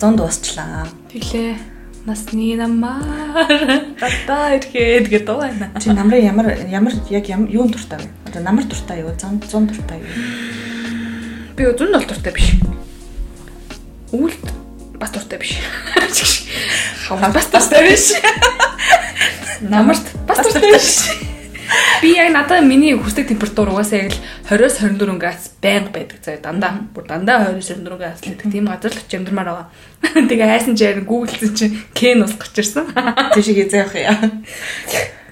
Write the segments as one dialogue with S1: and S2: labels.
S1: 100 дуусчлаа.
S2: Тэглээ. Насны намаар гадаа ирэхэд гэдэг байна.
S1: Чи намрын ямар ямар яг юун дуртай вэ? Одоо намар дуртай юу? 100 100 дуртай юу?
S2: Би өдөр нь бол дуртай биш. Үлд бас дуртай биш. Хаваа бас дуртай биш. Намарт бас дуртай биш. Би яг надад миний хүсдэг температур угаасаа яг л 20-с 24 градус байнга байдаг заяа дандаа. Бүр дандаа 20-с 24 градус л байдаг. Тийм газар л очиж амьдрмаар байгаа. Тэгээ хайсан чи яг гуглдсан чи кен ус гарч ирсэн.
S1: Тийшээ зээх яа.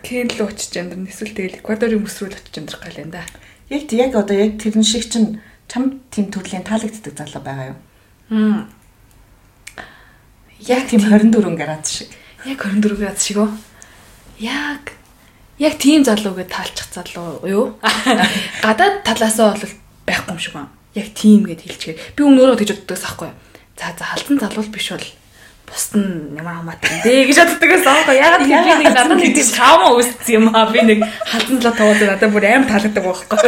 S2: Кен л очиж амьдрна. Эсвэл тэгэл Эквадорын мөс рүү л очиж амьдрах гал энэ да.
S1: Яг яг одоо яг тэрэн шиг чинь чам тийм төрлийн таалагддаг залуу байгаа юу?
S2: Хм.
S1: Яг тийм 24 градус шиг.
S2: Яг 24 градус шиг үү? Яг яг тийм залуу гэж таалчих залуу юу? Гадаад талаасаа бол байхгүй юм шиг байна. Яг тийм гэд хэлчихээр. Би өмнө өөрөө тэгж боддогс аахгүй. За за халдсан залуу биш бол бусд нь ямар хамаатай дээ гэж боддог гэсэн аахгүй. Ягаад гэвэл би нэг надад нэг тийм шаама үүссэн юм аа. Би нэг халдсан залуу таваад надад бүр аим таалагддаг байхгүй.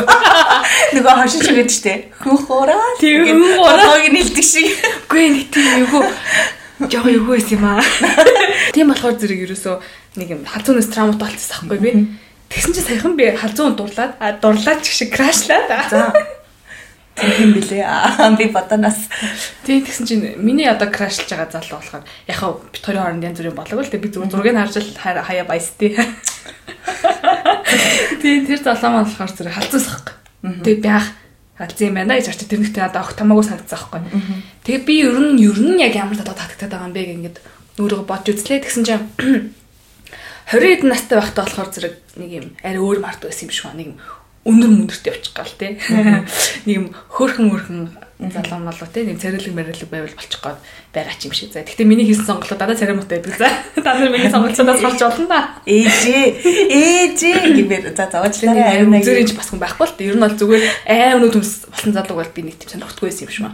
S1: Нөгөө хошин шиг гэдэг штэ. Хөхөөраа.
S2: Тийм хөхөөраа.
S1: Хөөг нэлдэг шиг.
S2: Үгүй нэг тийм юу жоо юу байсан юм аа. Тийм болохоор зэрэг ерөөсөө нэг юм халзуунаас травмат болчихсон байхгүй би. Тэгсэн чинь саяхан би халзуун дурлаад а дурлаад ч шиг крашлаад.
S1: За. Тийм билээ. Аа би бодоноос.
S2: Тийм тэгсэн чинь миний одоо крашлж байгаа залуу болохоор яхаа бит хоёрын хооронд янз бүрийн болог л тэг би зүгээр зургийг харж л хаяа баястай. Тийм тэр залуу маань болохоор зэрэг халзуус байхгүй. Тэг би ах алдсан юм байна гэж очиж тэр нэгтэй одоо огт тамаагүй санагдсан байхгүй. Тэгээ би ер нь ер нь яг ямар татаа татагтаад байгаа юм бэ гэнгээд өөрөө бодж үзлээ. Тэгсэн чинь 20 эд настай байхдаа болохоор зэрэг нэг юм арай өөр мард байсан юм шиг ба нэг юм өндөр мөндөртэй явчих гал те. Нэг юм хөөрхөн мөрхөн залуу малуу те нэг царилэг мэрэлэг байвал болчих гоод байгаа ч юм шиг. За гэхдээ миний хийсэн сонголтууд дада царимтай байдаг. За та нар миний сонголтуудаас гарч болно да.
S1: Ээжээ. Ээжээ гэмээр за зовоочлаарай
S2: аим нэг зүрийн ч бас хүн байхгүй л те. Ер нь бол зүгээр аим нүд төмс болсон залууг бол би нэг тийм сонирхдаггүй байсан юм шиг ба.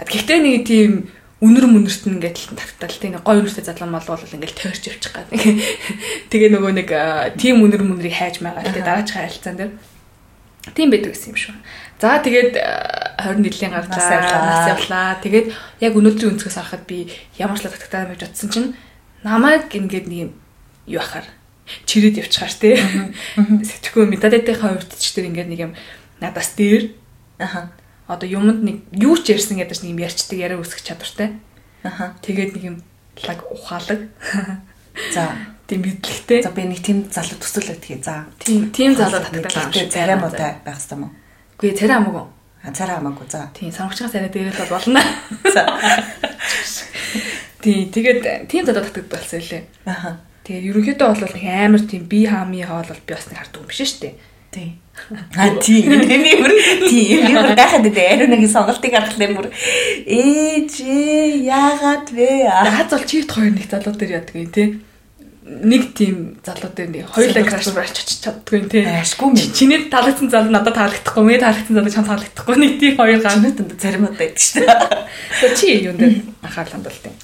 S2: Гэхдээ нэг тийм үнэр мөнөрт нь ингээд таттал тийм гой үнэртэй залуу мал бол ингээд тойрч явчих гад. Тэгээ нөгөө нэг тийм үнэр мөнрийг хайж байгаа. Тэгээ дараач харилцаан дээр тийм байдаг гэсэн юм шүү. За тэгээд 20 жилийн гарлаа нас явлаа. Тэгээд яг өнөөдрийн өнцгөөс харахад би ямар ч л татагтаа гэж бодсон чинь намайг ингээд нэг юм юу ахаар чирээд явчихаар тий. Сэтгэхгүй метадатынхаа хувьд ч тэр ингээд нэг юм надаас дээр аха одоо юмд нэг юу ч ярьсан гэдэг нэг юм ярьчдаг яриа үсгэх чадвартай. Аха тэгээд нэг юм лаг ухаалаг.
S1: За
S2: тийм мэдлэгтэй.
S1: За би нэг тийм залуу төсөөлөд тгий. За.
S2: Тийм тийм залуу татдаг
S1: юм шиг. Царай муутай байх хэрэгтэй мó.
S2: Үгүй царай хамаагүй.
S1: А царай хамаагүй. За.
S2: Тийм сонгогчгийн царай дээрээс болно. За. Тийм тэгээд тийм залуу татдаг болсон лээ. Аха. Тэгээд ерөнхийдөө бол нэг амар тийм би хаами хаал бол би бас нэг хардаг юм биш шүү дээ.
S1: Тийм. А тийм. Би бүр тийм. Би бүр гахад дээ. Ариунагийн сонголтыг харахлаа бүр ээж яагаад вэ?
S2: Хаз бол чивт хоёр нэг залуу дээр юм тий нэг тийм залуу дээр нэг хоёулаа краш барьж очиж чаддгүй тий.
S1: Ашгүй юм.
S2: Чиний таалагдсан залуу надад таалагдахгүй, миний таалагдсан залуу чам таалагдахгүй. Нэг тийм хоёр
S1: ганц зарим удаа байдаг шүү дээ.
S2: Чи юунд дээр анхаарлаа хандуулт юм.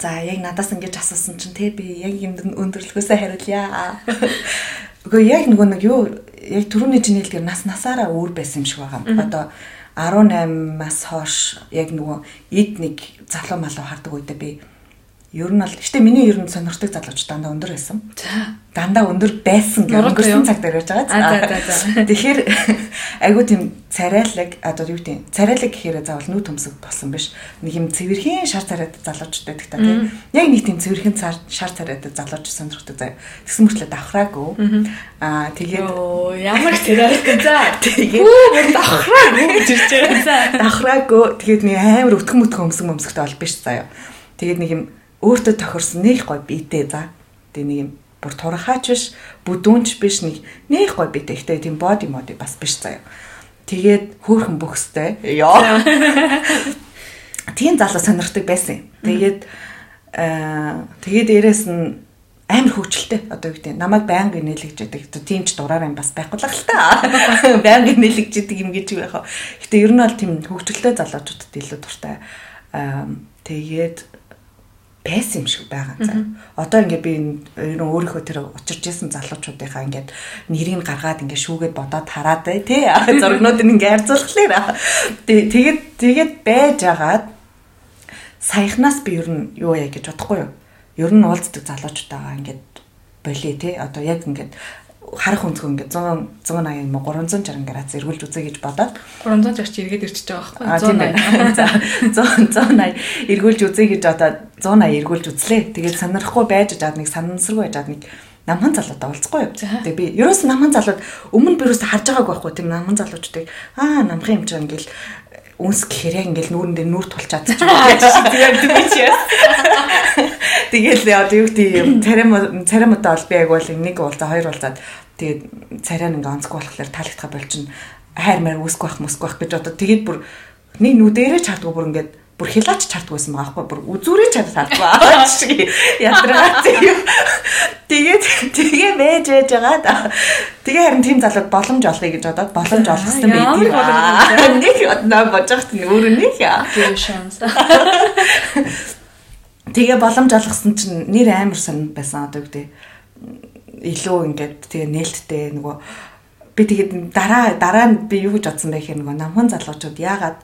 S1: За яг надаас ингэж асуусан чинь те би яг юм өндөрлөхөөсөө хариулъя. Үгүй яг нөгөө нэг юу яг түрүүний чинь хэлдгээр нас насаараа өөр байсан юм шиг байгаа. Одоо 18-аас хойш яг нөгөө эд нэг залуу малуу хардаг үедээ би Ер нь бол гэтээ миний ер нь сонирхдаг залууч дандаа өндөр байсан.
S2: За.
S1: Дандаа өндөр байсан гэх өнгөрсөн цаг дээр байж байгаа. Тэгэхээр айгуу тийм царайлаг одоо юу гэдэг царайлаг гэхээр заавал нүү төмсөг болсон биш. Нэг юм цэвэрхэн шар царайтай залуучтай байдаг та тийм. Яг нэг тийм цэвэрхэн шар царайтай залууч сонирхдаг заяа. Тэгсэн мөртлөө давхраагүй. Аа тэгээд
S2: ямар царайтай за. Тэгээд давхраагүй гэж ирж байгаа.
S1: Давхраагүй. Тэгээд нэг амар өтгөн мөтгөн өмсөг өмсгтэй бол биш заяа. Тэгээд нэг юм өөртөө тохирсон нэг гой биетэй за. Тэгээ нэг юм бүр турхаач биш, бүдүүнч биш нэг нэг гой биетэй. Гэтэ тийм боди моди бас биш заяа. Тэгээд хөөхөн бөхстэй. Яа. Тийм залуу сонирхдаг байсан. Тэгээд аа тэгээд дээрэс нь амар хөвчлөлтэй одоо юу гэдэг намайг байнга нэлэгж яадаг. Тийм ч дураар юм бас байхгүй л л та. Байнга нэлэгж яадаг юм гэж байх. Гэтэ ер нь бол тийм хөвчлөлтэй залуучуудад илүү дуртай. Аа тэгээд байсан юм шиг байгаа цаа. Одоо ингээд би ер нь өөрийнхөө тэр учирч исэн залуучуудынхаа ингээд нэрийг гаргаад ингээд шүүгээд бодоод хараад бай тий. Зургнууд нь ингээд харьцуулахлаа. Тэгээд тэгээд байж агаад саяхнаас би ер нь юу яа гэж бодохгүй юу. Ер нь уулздаг залуучтайгаа ингээд болиё те. Одоо яг ингээд харах өнцгөө ингээд 100 180 юм уу? 360 градус эргүүлж үзье гэж бодоод.
S2: 360 эргээд ирчихэж байгаа байхгүй
S1: 180 180 эргүүлж үзье гэж бодоод 180 эргүүлж үзлээ. Тэгээд сонирхгүй байж жаад нэг санамсаргүй байж жаад нэг намхан залуудаа уулзахгүй юу. Тэгээ би ерөөс намхан залууд өмнө би ерөөс харж байгааг байхгүй тийм намхан залуучдыг аа намхан юм чинь ингээл үнс гэхээр яг ингээл нүүрэн дээр нүүр тулч чадчих. Тэгээд би чи Тэгэл одоо юу гэдэг царим царимудаа бол би яг бол нэг уулзаа хоёр уулзаад тэгээд царай нэг онцгүй болохоор таалагдхаа болчихно. Хайр маяг үсэх байх мөсөх байх гэж одоо тэгээд бүр нэг нүдэрээ чардгүй бүр ингээд бүр хилаач чардгүйсэн байгаа байхгүй бүр үзүүрээ чад тардгаа шиг ядраа тийм тэгээд тэгээ байж байж байгаа да тэгээ харин тийм залууд боломж олъё гэж бодоод боломж олгосон байт юм нэг одноо нь өөр нэг яа тэгээ боломж олгосон чинь нэр амар сон байсан одоо гэдэг илүү ингээд тэгээ нээлттэй нөгөө би тэгээд дараа дараа нь би юу гэж бодсон байх юм нөгөө намхан залуучууд яагаад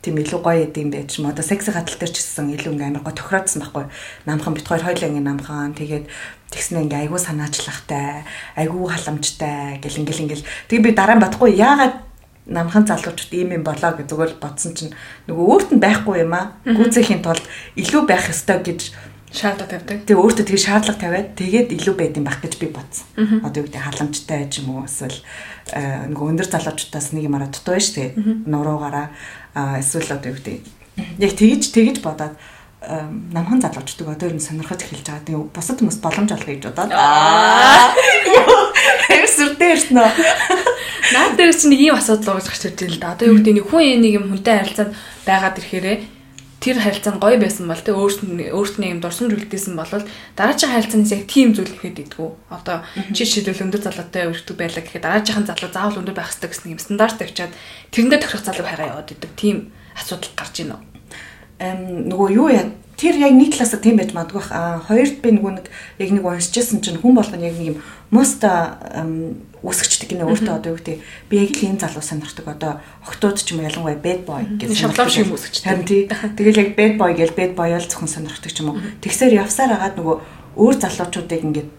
S1: тийм илүү гоё идэм байж м одоо секси хатал дээр ч гэсэн илүү ингээм амар гоё тохироодсон байхгүй. Намхан бит хоёр хоёлаа ингээ намхан. Тэгээд тэгснэ ингээ айгуу санаачлахтай айгуу халамжтай гэл ингээл ингээл. Тэгээ би дараа нь бодохгүй яагаад намхан залуучууд ийм юм болоо гэж зүгээр бодсон чинь нөгөө өөрт нь байхгүй юм аа гүцэхийн тулд илүү байх ёстой гэж
S2: шаардлага тавьдаг.
S1: Тэгээ өөртөө тэгээ шаардлага тавиад тэгээд илүү байд юм байх гэж би бодсон. Одоо юу гэдэг халамжтай ч юм уу эсвэл нөгөө өндөр залуучуудаас нэг юм араа дутуу байж тэгээ нуруугаараа эсвэл одоо юу гэдэг яг тэгж тэгж бодоод намхан залуучдаг одоо ер нь сонирхож эхэлж байгаа. Тэгээ бусад хүмүүс боломж олох гэж бодоод аа сүрдээ ирсэн үү.
S2: Наад дээр чинь нэг ийм асуудал гарч ирж байна л да. Одоо юу гэдэг нэг хүн нэг юм хүнтэй харилцаад байгаад ирэхээрээ тэр харилцаа нь гоё байсан бол тэ өөртөө өөртөө юм дурсамж үлдээсэн бол дараагийн харилцаанаас яг тийм зүйл ихэд идэггүй. Одоо чи шилбэл өндөр залуутай өргөдөг байлаа гэхэд дараагийн залуу заавал өндөр байх хэрэгтэй гэсэн юм стандарт тавьчаад тэрэндээ тохирох залуу хайгаа яваад идэг. Тийм асуудал гарч ийн үү?
S1: Эм нөгөө юу яа? Тэр яг нэг талаасаа тийм байж магадгүй а хоёрд би нөгөө нэг яг нэг уншижсэн чинь хүн болгоно яг нэг юм мост үсгчдэг гинэ өөртөө одоо юу гэдэг. Би яг л энэ залуу сонирхдаг. Одоо охтууд ч юм ялангуяа bad boy гэж
S2: шавлав шиг үсгчдэг
S1: харин тий. Тэгэл яг bad boy гэж bad boy л зөвхөн сонирхдаг ч юм уу. Тэгсээр явсаар агаад нөгөө өөр залуучуудыг ингээд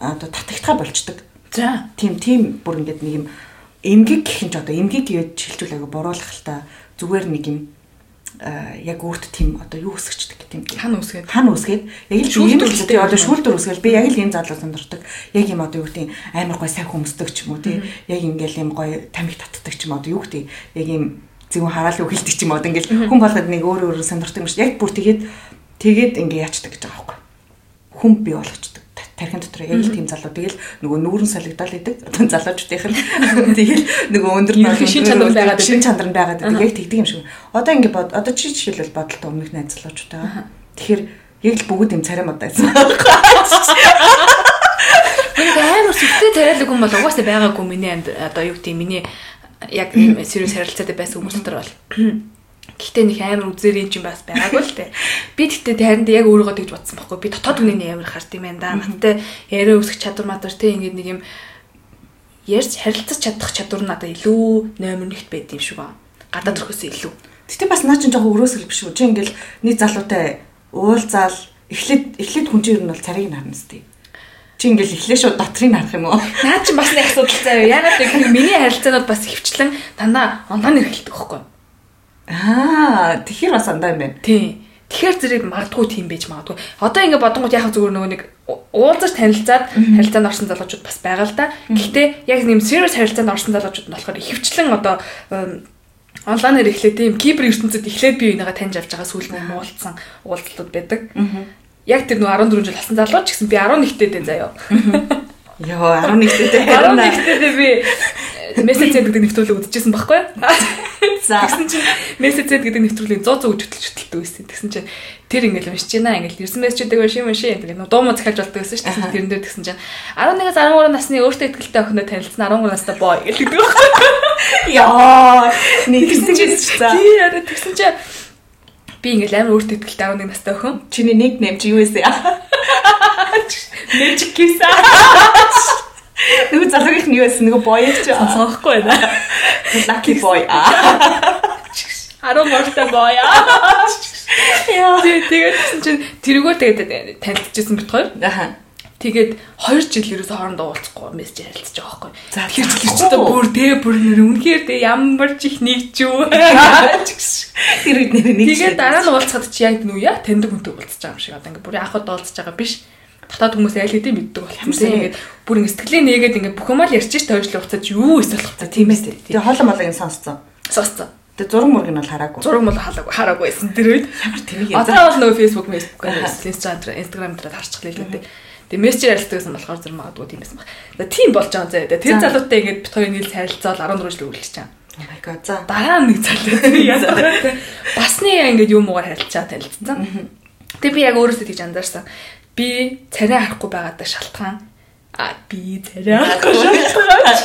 S1: одоо татагтгаа болчдөг
S2: за.
S1: Тийм тийм бүр ингээд нэг юм эмгэг гэх юм ч одоо эмгэг гэж шилжүүл аяга буруулах л та. Зүгээр нэг юм яг өөрт тийм одоо юу өсгчдэг гэх юм.
S2: Хан үсгээд.
S1: Хан үсгээд яг л шүүлтүр тий одоо шүүлтүр үсгээл би яг л ийм залуу сонирхдаг. Яг юм одоо юу гэдэг амар гой сайн хүмүүсдэг ч юм уу тий. Яг ингээл юм гой тамиг татдаг ч юм одоо юу гэдэг яг ийм зөвхөн хараал үхэлдэг ч юм одоо ингээл хүн болгоод нэг өөр өөр сонирхдаг юм шиг яг бүр тэгээд тэгээд ингээ яачдаг гэж байгаа байхгүй. Хүн бий болгочдөг тархин дотор яг л тийм залуу. Тэгэл нөгөө нүүрэн солигдол идэг. Одоо залуучдынх нь. Тэгэл нөгөө өндөр
S2: нь шин чанар байгаад
S1: шин чанар нь байгаад яг тэгдэг юм шиг. Одоо ингэ бод одоо чи жишээлбэл бодолтой өмнөх найз залуучтай. Тэгэхээр яг л бүгд юм царим удаа байсан.
S2: Нэг амар сүттэй тариалаг хүн бол угаасаа байгаагүй миний одоо юу гэдэг миний яг serious харилцаатай байсан хүмүүс дотор бол Гэхдээ нэг амар үзэрийн юм бас байгаагүй л те. Би тэгтээ харин яг өөрийгөө тэгж бодсон байхгүй. Би дотоод үнэний амар хард юм байна да. Надтай яриа өсгөх чадвар мадар те ингээд нэг юм ярьж харилцаж чадах чадвар надад илүү номер 1-т байд юм шиг ба. Гадаад төрхөөс илүү.
S1: Гэтэ бас наа чинь жоохон өрөөсгөл биш үү? Чи ингээл нэг залуутай уулзаал эхлээд эхлээд хүн чинь ер нь бол царийг харна сте. Чи ингээл эхлээ шууд дотрыг харах юм уу?
S2: Наа чи бас нэг асуудал заяа. Ягаад гэвэл миний харилцаанууд бас хөвчлэн дандаа онлайн хэрэгэлдэг байхгүй юу?
S1: Аа, тэгэхээр бас андаа юм байна.
S2: Тийм. Тэгэхээр зэрэг магадгүй тийм байж магадгүй. Одоо ингэ бодонгууд яг зүгээр нөгөө нэг уулзаж танилцаад харилцаанд орсон залуучууд бас байгаа л да. Гэхдээ яг нэм serious харилцаанд орсон залуучууд нь болохоор ихэвчлэн одоо онлайнаар эхлээд тийм кибер ертөнцид эхлээд би энийгээ таньж авч байгаа сүүл нь уулзсан уулзалтууд байдаг. Яг тэр нөгөө 14 жил болсон залуу ч гэсэн би 11-тэй дээ заяа.
S1: Йоо 11-тэй.
S2: 11-тэй би мессеж гэдэг нэвтрүүлэг үзчихсэн байхгүй?
S1: За.
S2: Тэгсэн чинь мессеж гэдэг нэвтрүүлгийн 100 100 хөтөлж хөтөлтөө байсан. Тэгсэн чинь тэр ингээл уншиж байна. Ингээл ирсэн мессежүүдийг уншиж уншиж тэгээд дуу муу захиалж болдог байсан шүү дээ. Тэрэн дээр тэгсэн чинь 11-аас 13 насны өөртөө ихтэй охиноо танилцсан 13 настай боо гэдэг байхгүй.
S1: Яа. Нэгсэн чинь
S2: тий яа тэгсэн чинь би ингээл амар өөртөө ихтэй 11 настай охин.
S1: Чиний ник нэм чи юу вэ?
S2: Magic kiss.
S1: Нөгөө залуугийнх нь юу байсан? Нөгөө боёг ч
S2: сонсохгүй байна.
S1: Lucky boy аа.
S2: 10 морьтой боё.
S1: Яа.
S2: Тэгээ тэгээд чинь тэргөө тэгээд танилцчихсан бит хоёр.
S1: Аха.
S2: Тэгээд 2 жил ерөөсөө хоорондоо уулзахгүй мессеж харилцаж байгаа байхгүй.
S1: За,
S2: Тэр жил ч одоо бүр тэгээ бүр нэр үнэхээр тэгээ ямар ч их нэгж юу.
S1: Тэр үед нэр нэг
S2: Тэгээд дараа нь уулзахад чи яг нү яа таньдаг хүнтэй уулзаж байгаа юм шиг одоо ингээ бүр анх удаа уулзаж байгаа биш. Татаад хүмүүс айл хэдийн мэддэг болсон.
S1: Сайн.
S2: Тэгээд бүр ингээ сэтгэлээ нээгээд ингээ бүх юмал ш тойрч л уулзаж юу эсвэл
S1: За тийм ээ. Тэгээ хоолой молыг нь сонсцсон.
S2: сонсцсон.
S1: Тэгээ зураг мураг нь бол хараагүй.
S2: Зураг мал халаагүй хараагүй байсан тэр үед.
S1: Ямар тэмийг
S2: Одоо бол нөгөө
S1: Аха.
S2: Instagram, Instagram дээр харчихлаа л дээ. Тэгээ мессежээр ярилцдаг гэсэн болохоор зэрэг магадгүй тийм байсан баг. За тийм болж байгаа зэ. Тэр
S1: За.
S2: залуутай ингээд бит хоёрын нийл харилцаал 14 жил үргэлжлэж байгаа.
S1: Oh my god. За.
S2: Дараа нэг залуу яа. Басны ингээд юм уугаар харилцаа танилцсан. Тэгээ би яг өөрөөсөө тийж анзаарсан. Би царай харахгүй байгаадаа шалтгаан А би царай харахгүй шалтгаан.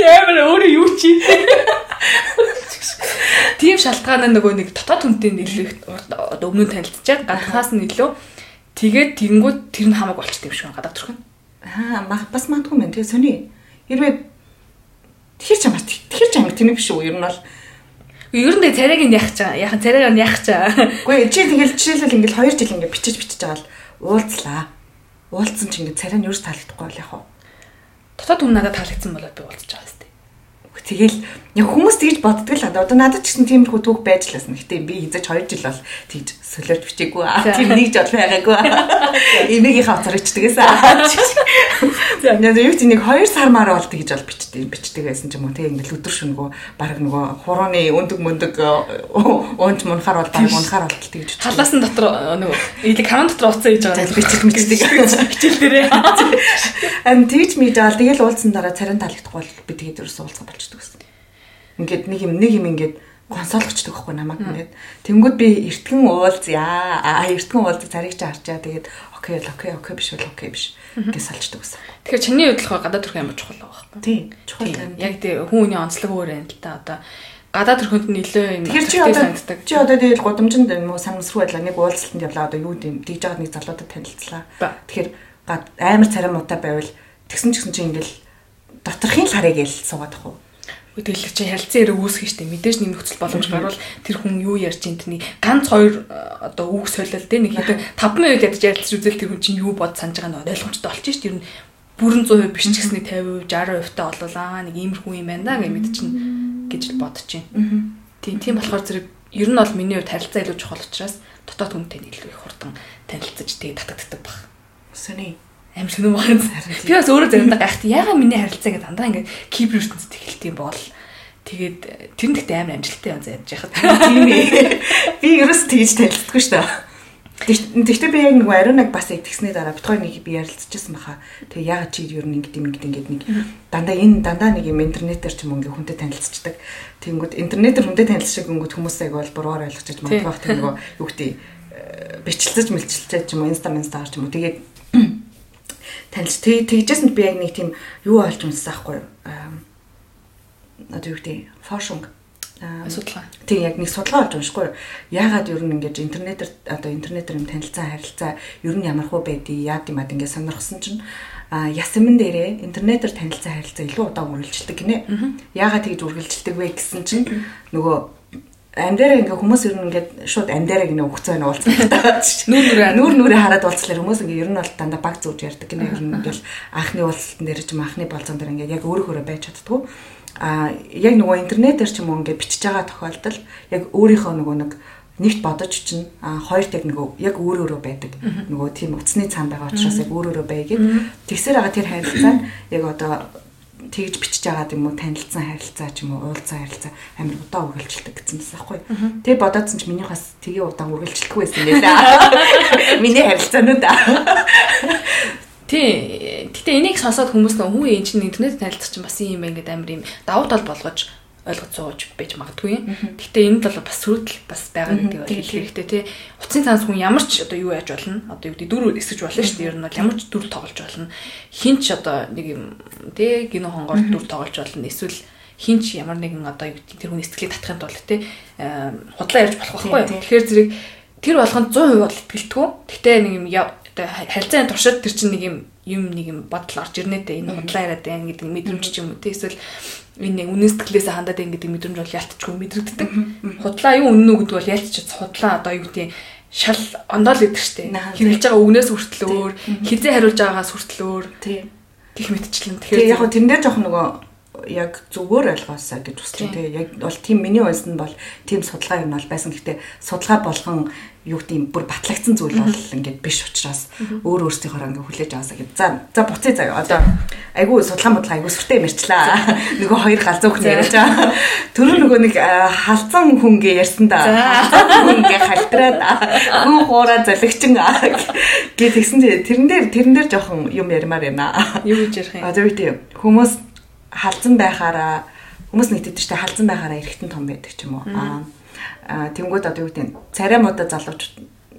S2: Ямар өөрөө юу чи. Тийм шалтгаан нь нөгөө нэг дотоод хүнтэй нэлээд одоо өмнө нь танилцчихаг гаднаас нь илүү тэгээд тэгэнгүүт тэр нь хамаагүй болчихсон юм шиг гадаад төрхөн.
S1: Аа, бас мандгүй мэн. Тэгээ сони. Хэрвээ тэр ч амар тэр ч амар тэмэг биш үү? Ер нь бол
S2: Ер нь царайг нь яах чаа. Яхан царайг нь яах чаа.
S1: Үгүй чи тэгэл жишээлбэл ингээл 2 жил ингээд бичиж бичиж байгаа л уулзлаа. Уулзсан чи ингээд царай нь юу ч таалагдахгүй бол яг хуу.
S2: Дотоод хүн надад таалагдсан болоод би уулзч байгаа.
S1: Тэгэл яг хүмүүс тэгж боддог л аа. Одоо надад ч гэсэн тиймэрхүү түүх байж лсэн. Гэтэ би хизэж 2 жил бол тэгж солиорч бичээгүй аа. Тийм нэг жол байгаагүй. Эмээгийн хавцар ичдэг гэсэн. За яг ч нэг 2 сар маар бол тэгж бол бичдэг бичдэг байсан ч юм уу. Тэгээ ингээл өдөр шөнөгөө баг нөгөө хурууны өндөг мөндөг уунч мунхаар бол баг унхаар бол тэгж бичдэг.
S2: Халаас нь дотор э, нөгөө илэг хаман дотор уцаа хийж байгаа.
S1: Бичиж мэддэг.
S2: Хичээл дээрээ.
S1: Ам тэгж мэдэл тэгэл уулзсан дараа царин таалагдахгүй бол би тэгээд ерөөсөө уулзах болчихдог гэсэн. Ингээд нэг юм нэг юм ингээд консолгочдөг байхгүй намайг ингээд. Тэнгүүд би эртгэн уулзъя. Аа эртгэн уулзах царийг чи харчаа. Тэгээд окей окей окей биш бол окей биш гэж салждаг гэсэн.
S2: Тэгэхээр чиний болохоор гадаад төрх амар чухал байгаа байхгүй.
S1: Тийм. Чухал юм.
S2: Яг тий хүн хүний онцлог өөр юм л та одоо гадаад төрхөнд илүү юм
S1: Тэгэхээр чи одоо чи одоо тэгэл гудамжинд юм уу санамсруу байдлаа нэг уулзалтанд явлаа одоо юу гэм тэгж байгаад нэг залуудад танилцлаа. Тэгэхээр амар царай муутай байвал тэгсэн ч гэсэн чи ингээл доторхын л харыг л суугаад ах уу.
S2: Тэгэл чи харилцан яриг үүсгэн штэ мэдээж нэг нөхцөл боломж гарвал тэр хүн юу ярьж ин тэрний ганц хоёр э, одоо үг солиол тэ нэг хэдэн 5 минут ядаж ярилцж үзэл тэр хүн чинь юу бод санаж байгаа нь ойлгомжтой болчих штэ ер нь бүрэн 100% биш ч гэсэн нэг 50% 60% та болвол аа нэг иймэрхүү юм байна гэж мэдчихнэ гэж л бодож байна. Тийм тийм болохоор зэрэг ер нь бол миний хувьд харилцаа илүү чухал учраас дотоод хүнтэй илүү их хурдан танилцаж тэгээ татагддаг баг.
S1: Сони.
S2: Амар сонирм байна. Би бас өөрөө заримдаа гайхт яагаад миний харилцаа гэдэг дандаа ингээд кибер ертөнцид эхэлт юм бол тэгээд э, тэр нь гэхдээ амар амжилттай юм зааж яхад.
S1: Тийм ээ. Би ерөөс тэгж танилцдаггүй шүү дээ. Тэгтээ би яг нэг ариун нэг бас яг тэгсний дараа битгой нэг би ярилцчихсан баха. Тэгээ ягаад чи ер нь ингэдэм ингэдэм ингээд нэг дандаа энэ дандаа нэг юм интернетээр ч юм ингээ хүнтэй танилцчихдаг. Тэнгүүд интернетээр хүнтэй танилцчих гингүүд хүмүүсээ бол буруугаар ойлгож магадгүй тийм нөгөө юу гэдэг бичлэлж мэлчилчээ ч юм уу инста инстаар ч юм уу тэгээд танилж тэг тэгжсэн би яг нэг тийм юу олж унссан байхгүй юу? Аа, Одоо юу гэдэг фошинг Аа,
S2: Судалгаа.
S1: Тийм яг нэг судалгаа олж уншихгүй. Яагаад ер нь ингэж интернетээр одоо интернетээр юм танилцсан харилцаа ер нь ямар хөө байдгийг яад юм ад ингэ сонирхсан чинь а ясман дээрээ интернетээр танилцсан харилцаа илүү удаан үргэлжилдэг гинэ. Яагаад тэгж үргэлжилдэг вэ гэсэн чинь нөгөө амдаараа ингээ хүмүүс ер нь ингээд шууд амдаараа гинэ өгцөө уулзах гэдэг.
S2: Нүүр нүрээ.
S1: Нүүр нүрээ хараад уулзлаар хүмүүс ингээ ер нь бол дандаа баг зүүж ярьдаг гинэ. Ер нь ингээл анхны уулзалтан дээр ч юм анхны болцон дээр ингээ яг өөрөөрөө байж чаддгүй. А яг нөгөө интернетээр ч юм уу ингээд бичиж байгаа тохиолдолд яг өөрийнхөө нөгөө нэг нэгт бодож чинь а хоёрт яг нөгөө яг өөр өөрөө байдаг. Нөгөө тийм утасны цаанд байгаа учраас яг өөр өөрөө байгээд тэгсээр байгаа тэр харилцаа нь яг одоо тэгж бичиж байгаа юм уу танилцсан харилцаа ч юм уу уулзсан харилцаа амар удаан үргэлжилдэг гэсэн бас аахгүй. Тэгээ бодоодсон ч миний бас тгээ удаан үргэлжилдэггүй байсан юм байна. Миний харилцаанууд аа.
S2: Тий. Гэтэ энийг сонсоод хүмүүс нөө хүн энэ чинь интернет танилцах чинь бас юм байна гэдэг амар юм давуу тал болгож ойлгож сууж байж магадгүй. Гэтэ энэ бол бас сүрдэл бас байгаа гэдэг бол хэлэх хэрэгтэй тий. Утасны цаанаас хүн ямар ч одоо юу яаж болно? Одоо юу гэдэг дүр эсэж болно шүү дээ. Ер нь бол ямар ч дүр тоглож болно. Хинч одоо нэг юм тий гинэ хонгоор дүр тоглож болно. Эсвэл хинч ямар нэгэн одоо юу гэдэг тэр хүний сэтгэлийг татахын тулд тий худлаа ярьж болох байхгүй. Тэгэхээр зэрэг тэр болгонд 100% бол итгэлтгүү. Гэтэ нэг юм одоо харилцааны туршид тэр чинь нэг юм юм нэг юм бодол орж ирнэ дээ. Энэ худлаа яриад байна гэдэг мэдрэмж ч юм уу тий. Эсвэл энэ нэг үнэн сэтгэлээс хандаад байна гэдэг мэдрэмж бол ялтчгүй мэдрэгддэг. Худлаа юу үнэн үү гэдэг бол ялтчих худлаа одоо юу гэдэг шал ондоол гэдэг штеп. Хэрэгж байгаа үгнээс хүртэл өөр, хизээ хариулж байгаагаас хүртэл өөр.
S1: Тий.
S2: Гэх мэтчлэн.
S1: Тэгэхээр яг тэрэн дээр жоох нөгөө яг зүгээр ойлгоосаа гэж үзэж байна. Тэгээ яг бол тийм миний ойлсон нь бол тийм судалгаа юм бол байсан. Гэхдээ судалгаа болгон юу гэдэм бүр батлагдсан зүйл бол ингээд биш учраас өөр өөрсдийнхөө ингээ хүлээж аваасаа гэж. За за буцъя заяа. Одоо айгүй судалгаа бодлого айгүй сүртэй мэрчлээ. Нөгөө хоёр галзуу хүн ярьж байгаа. Төрөө нөгөө нэг халзан хүнгээ ярьсан да. Хүнгээ халтраад хүн хуураа залгичин гээ тэгсэн чинь тэрэн дээр тэрэн дээр жоохон юм ярмаар байна.
S2: Юу гэж ярих юм?
S1: Одоо би тийм хүмүүс халзан байхаараа хүмүүс нэгтгэж штэ халзан байхаараа эргэтэн том байдаг ч юм уу. Аа тэнгууд одоо юу гэдэг нь царай муудаа залуучууд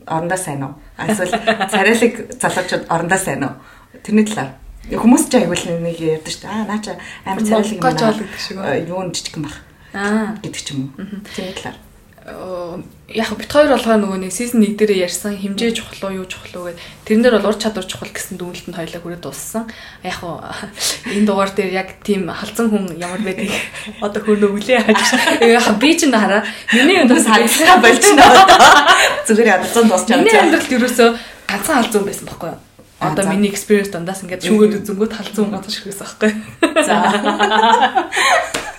S1: орондоо сайн уу? Эсвэл царайлаг залуучууд орондоо сайн уу? Тэрний талаар хүмүүс ч айгуул нэг ярьдаг шүү дээ. Аа наа чи амар царайлаг юм байна. Юу н жижиг юм баг. Аа гэдэг ч юм уу. Тэрний талаар
S2: яг бит хоёр болгоо нөгөө нэг сизон 1 дээр ярьсан хэмжээ чухал уу юу чухал уу гэд тэрэн дээр бол ур чадвар чухал гэсэн дүгнэлтэнд хоёлаа хүрээд дууссан. Яг энэ дугаар дээр яг тийм халзан хүн ямар байдгийг одоо хөрнө үлээ хаж би ч хараа миний өнөөс
S1: хальсгаа болчихно. Зүгээр ядсан дуусч
S2: байгаа. Миний амьдралд ерөөсөө ганцхан халзан байсан байхгүй юу? Одоо миний experience дандаас ингээд шүгэд үзэнгүүт халзан газар ширхээс байхгүй. За.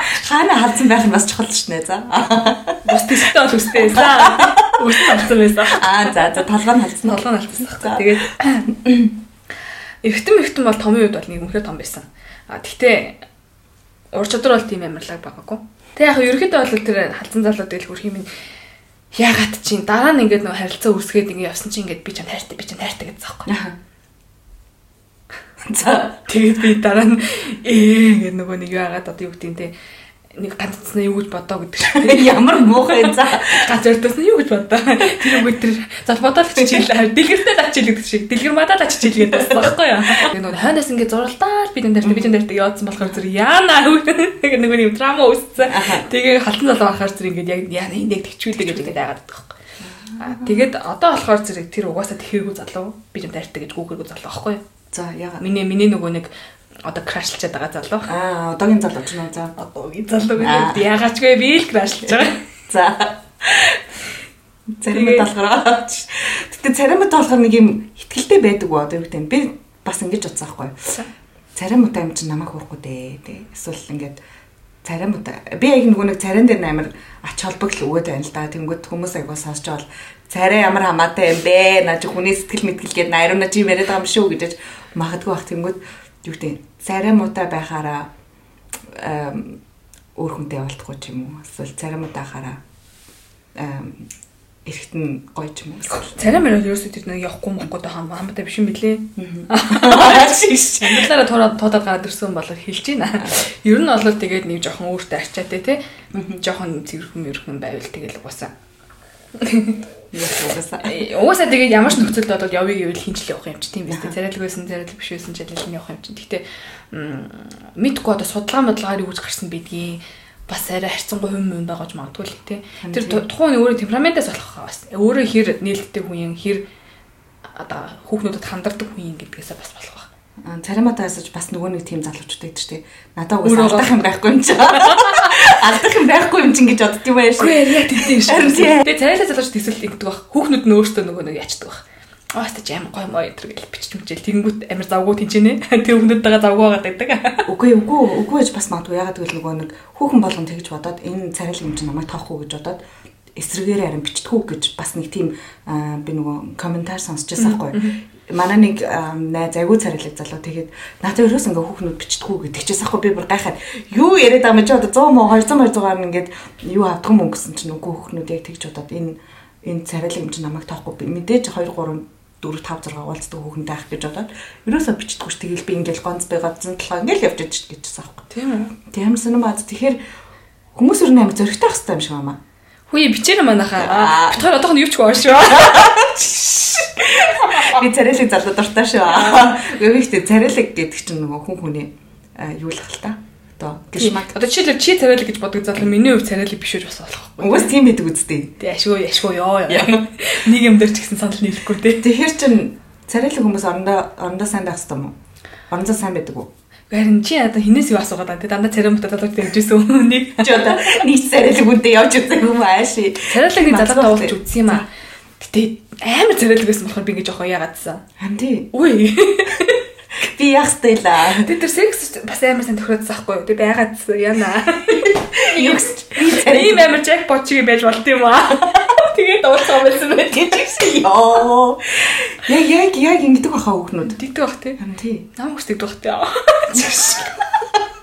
S1: Хаана халдсан байх нь бас чухал ш нэ за.
S2: Бус төстэй бол үстэй. За. Үс халдсан байсан.
S1: Аа за за толгой нь халдсан.
S2: Толгой нь байхгүй. Тэгээд эргэтэн эргэтэн бол томын үед бол нэг үнхээр том байсан. А тэгтээ ур чадвар бол тийм амарлаг байгаагүй. Тэг яг ерөөхдөө бол тэр халдсан залууд тэгэл хөрх юм яагаад чинь дараа нь ингээд нөгөө харилцаа үүсгээд ингээд явсан чинь ингээд би ч хайртай би ч хайртай гэсэн заахгүй. За тэгээд би дараа нь ээ гэдэг нөгөө нэг яагаад одоо юу гэдэг нь те нэг ганцнаа юу гэж бодоо гэдэг.
S1: Ямар муухай за.
S2: Ганц өртөөс нь юу гэж бодоо. Тэр үгүй тэр за бодоод чичээл. Дэлгэртэй ачил гэдэг шиг. Дэлгэр мадаад ачил гэдэг байсан байхгүй юу? Тэгээ нөгөө хойноос ингэ зуралдаа би энэ дээр би энэ дээр яадсан болохоор зүр яана тэгээ нөгөө юм драма үүссэн. Тэгээ халтан залуу ахаар зүр ингэ яг энийг тэгчүүлээ гэж ингэ дайгаад байгаа байхгүй. Тэгээд одоо болохоор зэрэг тэр угаасаа тэхээгүй залуу би энэ дайртай гэж гүүхэргүй залуу байхгүй юу?
S1: За яагаад?
S2: Миний миний нөгөө нэг одоо крашлчаад байгаа залуу.
S1: Аа, одоогийн залуу ч нөө за.
S2: Одоогийн залуу гэдэг вэ би л крашлж байгаа.
S1: За. Царимд болохоор. Гэтэ царимд болохоор нэг юм ихтгэлтэй байдаг уу одоо юу гэдэг би бас ингэж бодсон байхгүй. Царимд юм чинь намайг хуурахгүй дээ. Тэ. Эсвэл ингээд царимд би яг нөгөө нэг царин дээр амар ач холбогдол өгөөд байна л да. Тэнгүүд хүмүүс айгуу сонсч бол царай ямар хамаатай юм бэ? Наа чи хүний сэтгэл мэтгэлгээд найруулна чи яриад байгаа юм шүү гэж магадгүй бах тэнгүүд юу гэдэг царай муутай байхаараа өөр хүнтэй болтгүй ч юм уу эсвэл царай муутай байхаараа эргэтэн гоё ч юм уу.
S2: Царай мөр ерөөсөө тэр нэг явахгүй та хам хамаатай биш юм билээ. Амтлаараа тураад туудаад гараад ирсэн болоор хэлж байна. Ер нь бол тэгээд нэг жоохон өөртөө арчаатай те. Жоохон цэвэрхэн мөрхөн байвал тэгэл угаасаа. Угаасаа тэгээд ямар ч нөхцөлд одоо явъя гэвэл хинжил явах юм чи тийм биз дээ. Царайлаг байсан, царайлаг биш байсан нь явах юм чи. Гэхдээ мэдгүй одоо судалгаа модлгаар юу гэж гарсан бидгийг бас арай харьцангуй хүм юм байгаа ч магадгүй л тий. Тэр тухайн өөрийн темпераментаас болох бас өөрөө хэр нээлттэй хүн юм хэр одоо хүүхнүүдэд хандардаг хүн юм гэдгээсээ бас болох ба.
S1: Цариматаа асууж бас нөгөө нэг тийм залуучууд байдаг тий. Надаа уус алдах юм байхгүй юм чаа. Алдах юм байхгүй юм чинь гэж бодд юм байна шүү.
S2: Үгүй яг тийм шүү. Тэгээ царайлаа залууч төсөл ингэдэг баг. Хүүхнүүд нь өөртөө нөгөө нэг ячдаг баг. Аас тач аим гой моо өдр гэж бичиж мчээл тэгэнгүүт амир завгүй тэнчэнэ. Тэр хүмүүдтэйгээ завгүй байгаад байдаг.
S1: Үгүй үгүй үгүй гэж бас магадгүй ягаад гэвэл нөгөө нэг хүүхэн болгон тэгж бодоод энэ царайлаг юм чинь намайг тоохгүй гэж бодоод эсрэгээр харин бичтгүү гэж бас нэг тийм би нөгөө комментар сонсчихсан байхгүй манай нэг найз айгуу царайлаг залуу тэгээд надад өрөөс ингээ хүүхнүүд бичтгүү гэдэг чээс ахгүй би бүр гайхаад юу яриад байгаа юм чи одоо 100 мó 200 200-аар ингээд юу авдаг юм гэсэн чинь үгүй хүүхнүүд яг тэгж бодоод энэ энэ царайлаг юм чи намайг тоохгүй мэдээж 2 3 4 5 6 уулздаг хүүхэндээ ах гэж бодоод ерөөсөө бичдэггүй ш тэгэл би ингээл гонц би годсон толгой ингээл явж идэж гэжсэн аахгүй.
S2: Тийм үү.
S1: Тийм сонирм бааз тэгэхээр хүмүүс өөр нээр зөрөгтэй ах хэвээр юм шиг байна.
S2: Хүй бичээр манайхаа. Хоёр одоох нь юу ч гоошоо.
S1: Би царайлаг залуу дуртай шүү. Өвөгтэй царайлаг гэдэг чинь нөгөө хүн хүний юу л хэл та одоо
S2: гişмаг. Одоо жишээлбэл чи царайлаг гэж бодог залуу миний хувь царайлаг биш үү бас болохгүй.
S1: Угаас тийм байдаг үстэй.
S2: Тэг ашгүй ашгүй ёо. Нэг юм дээр ч гэсэн санал нийлэхгүй те.
S1: Тэгэхэр чин Царайлаг хүмүүс орондоо орондоо сайн байх хэрэгтэй юм уу? Орондоо сайн байдаг уу?
S2: Харин чи одоо хинээс юу асуугаад байна те дандаа царимтаа залууч дэмжсэн үнийг.
S1: Чи одоо нэг царайлаг үнтэй явж үзэх юм ааши.
S2: Царайлагыг залуу уулж үзсэн юм аа. Гэтэ амар царайлаг байсан болохоор би ингэж явах яагаадсан.
S1: Ам тий.
S2: Үгүй.
S1: Би яах стейла.
S2: Тэ тэр секс бас амар сайн тохироцсон байхгүй юу? Тэ байгаадсан яна.
S1: Юу
S2: Ийм амар jackpot чиг байж болт юм аа. Тэгээд уулзсан байсан байх гэж.
S1: Йоо. Яг яг яг ингэдэг баха хүүхнүүд.
S2: Тэгдэг бах тий.
S1: Тий.
S2: Нам хүсдэг бах тий.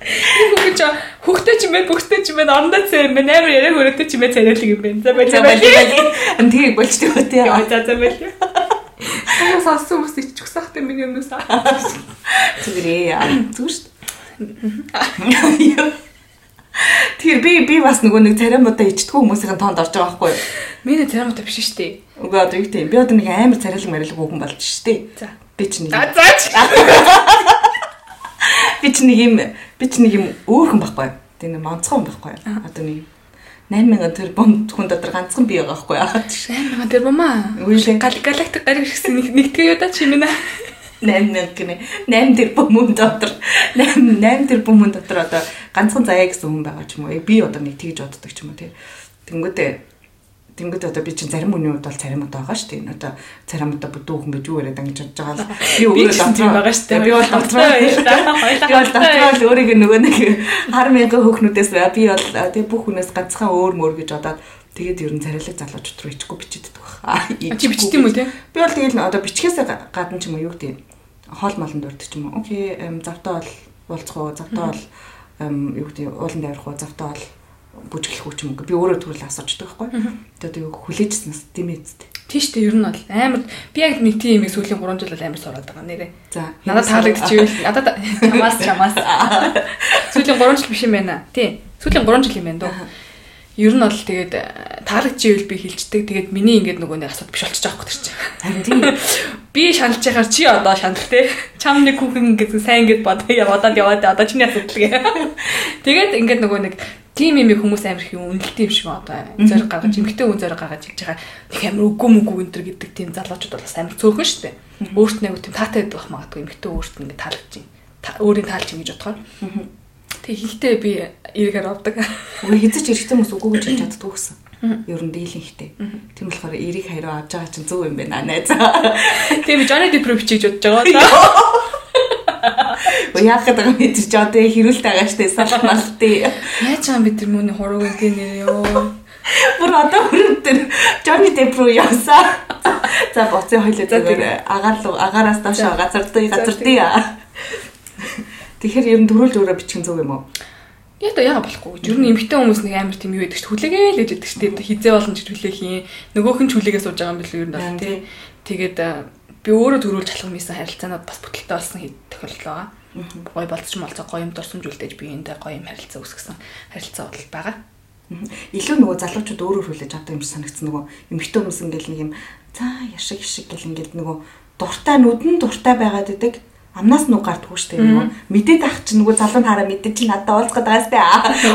S2: Хүүхд чи хүүхдээ чи мэн бүгдтэй чи мэн орондоо цаа мэн амар яриаг өрөөтэй чи мэн царайлаг юм байна. За баярлалаа.
S1: Ам тий болчтой үү тий.
S2: За за баярлалаа. Аа сонссон хүмүүс иччихсэн хахтай миний өмнөөс.
S1: Зүгээрээ зүг шүү дээ. Тэр би би бас нөгөө нэг царимудаа ичдэггүй хүмүүсийн тоонд орж байгаа байхгүй юу?
S2: Миний царамтай биш шүү дээ.
S1: Үгүй одоо юу юм. Би одоо нэг амар царилэг марилэг хүүхэн болж шүү дээ.
S2: За.
S1: Би ч нэг
S2: заач.
S1: би ч нэг юм би ч нэг юм өөрхөн байхгүй юу? Тэ нэг монцгон байхгүй юу? Одоо нэг 8000 тэр бом хүн дотор ганцхан бий байгаа байхгүй юу?
S2: Амар тэр мама.
S1: Үгүй л.
S2: Гал галактик гариг нэг нэгтгэе юу да чи минь.
S1: 8000 гинэ 8 тэр бөмөн дотор 8 8 тэр бөмөн дотор одоо ганцхан заяа гэсэн хүн байгаа ч юм уу. Би одоо нэг тэгж боддог ч юм уу тий. Тэнгүүтээ Тэнгүүд одоо би чинь зарим хүний хувьд бол царим удаа байгаа шүү дээ. Одоо царим удаа бүдүү хүн гэж юу яриад ингэж бодож байгаа л би өөрөө дотроо
S2: байгаа шүү дээ.
S1: Би бол дотроо би бол дотроо л өөрийгөө нөгөө нэг хар мянган хөөхнүүдээс би бол тэг бүх хүнээс ганцхан өөр мөр гэж бодоод тэгээд ер нь царилэг залуучууд руу ичгүй бичээддэг баг.
S2: Чи бичдэг юм уу те?
S1: Би бол тэгэл одоо бичгээс гадна ч юм уу юу гэдэг хоол молонд урддаг ч юм уу. Окей, завтаа бол уулзах уу, завтаа бол юу гэдэг уулан даврах уу, завтаа бол бүжиглэх үү ч юм уу. Би өөрөө төрөл асуучдаг байхгүй. Тэгээд юу хүлээжснээс тийм ээ.
S2: Тийш дээ ер нь бол амар би яг нэг тийм юм сүүлийн 3 жил бол амар сороод байгаа нэрээ.
S1: За.
S2: Надад таалагдчихвэл надад чамаас чамаас сүүлийн 3 жил биш юм байна. Тий. Сүүлийн 3 жил юм байна дөө. Ер нь бол тэгээд таалагдчихвэл би хилчдэг. Тэгээд миний ингээд нөгөө нэг асууд биш болчих жоох гэж чинь.
S1: Харин тийм.
S2: Би шаналж яхаар чи одоо шанал те. Чам нэг хүүхэн ингээд сайн ингээд бодоо яваад яваад одоо чиний асуудал гээ. Тэгээд ингээд нөгөө нэг тийм юм хүмүүс амар их үнэлт юм шиг одоо зориг гаргаж эмгтэй хүн зориг гаргаж хийж байгаа нэг амар үгүй мүгүй энэ төр гэдэг тийм залуучууд бол амар цөөхөн шүү дээ. Өөрт айгу тийм таатай байдаг магадгүй эмгтэй өөрт нь ингээд таалагдж байна. Өөрийн таалж ингэж бодохоор. Тэг ихтэй би эргээр авдаг.
S1: Үгүй хэзээ ч эрэгтэй хүмүүс үгүй гэж хэлж чаддгүй гэсэн. Ер нь дийлэн ихтэй. Тийм болохоор эрийг хариу авч байгаа чинь зөв юм байна найз.
S2: Тийм Johnny Depp руу бичиж бодож байгаа даа.
S1: Яах гэдэг юм мэдэрч одоо хэрүүлт байгаа штэ салах малтай.
S2: Яаж байгаа бид тэр мөний хурууг энэ нэр ёо.
S1: Бүр одоо хүрэн дээр Johnny Depp руу явсаа. За боцын хойлоо зүгээр агаар руу агаараас доош газар дий газар дий. Тэгэхээр ер нь төрүүлж өөрөө бичих зөв юм уу?
S2: Яг та яага болохгүй. Ер нь эмгтэн хүмүүс нэг амар тийм юу гэдэг чинь хүлээгээ л гэж байдаг шүү дээ. Хизээ болон ч хүлээх юм. Нөгөөх нь ч хүлээгээ сууж байгаа юм билүү ер нь бол тий. Тэгээд би өөрөө төрүүлж халах юмсан харилцаанууд бас бүтэлтэй болсон тохиолдол байгаа. Гой болцч молцоо гоё юм дурсамжуулдэж би эндээ гоё юм харилцаа үүсгэсэн харилцаа бол байгаа.
S1: Илүү нөгөө залуучууд өөрөө хүлээж авдаг юм шиг санагдсан нөгөө эмгтэн хүмүүс ингээл нэг юм за яшиг яшиг гэл ингээл нөгөө дуртай нүдэн дуртай байгаад идэг амнаас нүг гардггүй шүү дээ нөгөө. Мэдээд ах чинь нөгөө залуу хараа мэдээд чи надад уулзах гэдэг сте.